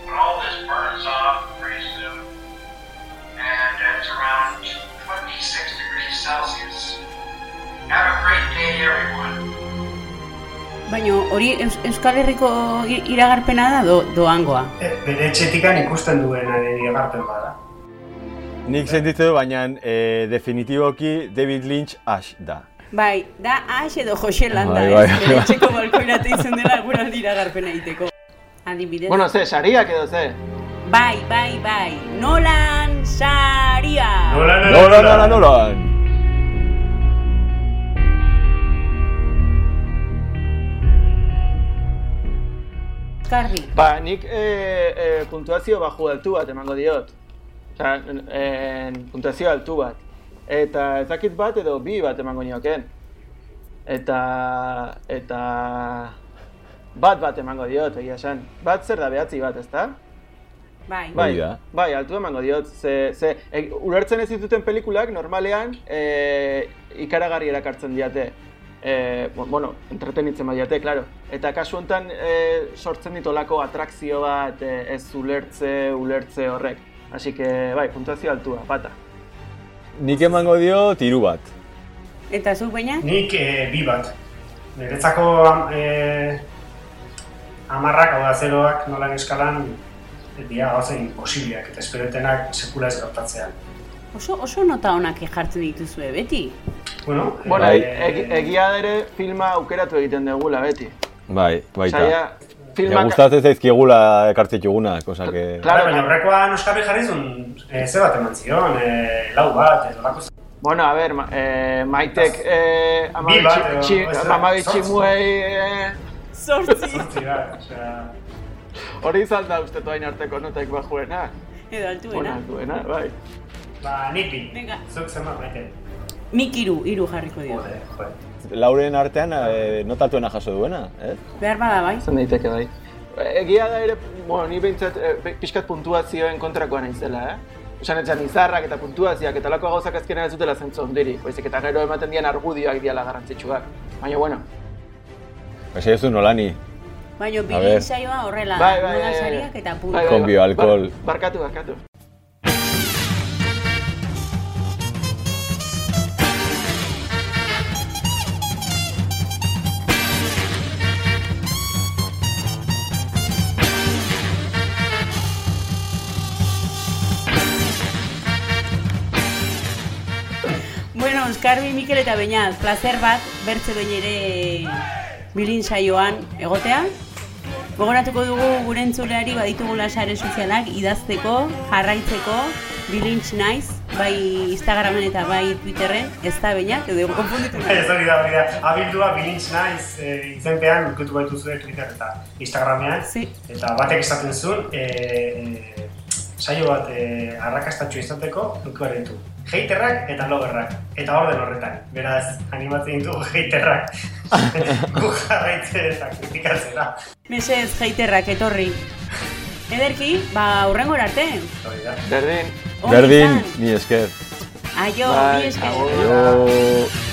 When all this burns off pretty soon, and it's around 26 degrees Celsius. Have a great day, everyone. Baina hori Eus- Euskal Herriko i- iragarpena da do, doangoa. E, bere etxetikan ikusten duenaren iragarpen bada. Nik sentitzen du, baina eh, definitiboki David Lynch Ash da. Bai, da Ash edo Jose Landa, Bai, ez? bai, Bere bai. etxeko balkoirate izan dela eguraldi iragarpena egiteko. Adibidez. Bueno, ze, sariak edo ze? Bai, bai, bai. Nolan Saria! Nola, Nola, nola, nola! Karri. Ba, nik e, e, puntuazio baju altu bat emango diot. Osa, e, puntuazio altu bat. Eta ez dakit bat edo bi bat emango nioken. Eta, eta bat bat emango diot, egia esan. Bat zer da behatzi bat, ezta? Bai. Bai, bai, altu emango diot. Ze, ze, e, ulertzen ez dituten pelikulak normalean e, ikaragarri erakartzen diate. E, bueno, entretenitzen badiate, claro. Eta kasu honetan e, sortzen ditolako atrakzio bat e, ez ulertze, ulertze horrek. Así que, bai, puntuazio altua, bata. Nik emango dio tiru bat. Eta zuk baina? Nik e, bi bat. Niretzako e, amarrak, hau da zeroak, nolan eskalan, e, dira gauzen imposibleak eta esperotenak sekula ez gertatzea. Oso, oso nota honak jartzen dituzue, beti? Bueno, Bueno, Bai. eg, egia ere filma aukeratu egiten dugula, beti. Bai, baita. Saia, Ja, filmak... gustatzen zaizkigula ekartzitugunak, osa que... Claro, Bai, baina baina- horrekoan Oskarri jarri zuen, e, ze bat eman zion, e, lau bat, edo lako zen. Bueno, a ver, ma, eh, maitek eh, amabi Bi bat, txi- edo, txi- ez da, amabi zortzi. tximuei eh, Zortzi. Zortzi bat, osea... hori izan da uste hain arteko notaik bajuena. Edo Bueno, altuena. altuena, bai. Ba, nik bi. Venga. Zuk zenbat maite. Nik iru, iru jarriko dio. Jode, jode. Lauren artean e, notatuena jaso duena, ez? Behar bada bai. Zan daiteke bai. Egia da ere, bueno, ni behintzat eh, pe- pixkat puntuazioen kontrakoa naizela, eh? Esan etxan izarrak eta puntuazioak eta lako gauzak azkenean ez dutela zentzu ondiri, baizik eta gero ematen dian argudioak diala garrantzitsuak. Baina, bueno, Ese ez du nolani, Baina bilin saioa horrela, bai, bai, moda bai, bai. sariak eta puntu. Bai, bai, Konbio, bar- alkohol. barkatu, barkatu. Bueno, Euskarbi, Mikel eta Beñat, placer bat, bertze behin ere bilin saioan egotea. Gogoratuko dugu gure entzuleari baditugula sare sozialak idazteko, jarraitzeko, bilintz naiz, bai Instagramen eta bai Twitterren, ez da Beñat, edo konfunditu nahi. Ez hori da, hori da. Abildua bilintz naiz e, izenpean urkutu baitu zure Twitter eta Instagramean. Sí. Eta batek esaten zuen, e, e, saio bat e, arrakastatxo izateko, nuke behar ditu. Haterrak eta logerrak. Eta orden horretan. Beraz, animatzen ditu haterrak. Gu jarraitzen eta kritikatzera. Mesez, jaiterrak etorri. Ederki, ba, urrengo arte. Berdin. Berdin, ni esker. Aio, Bai, mi esker. Aio.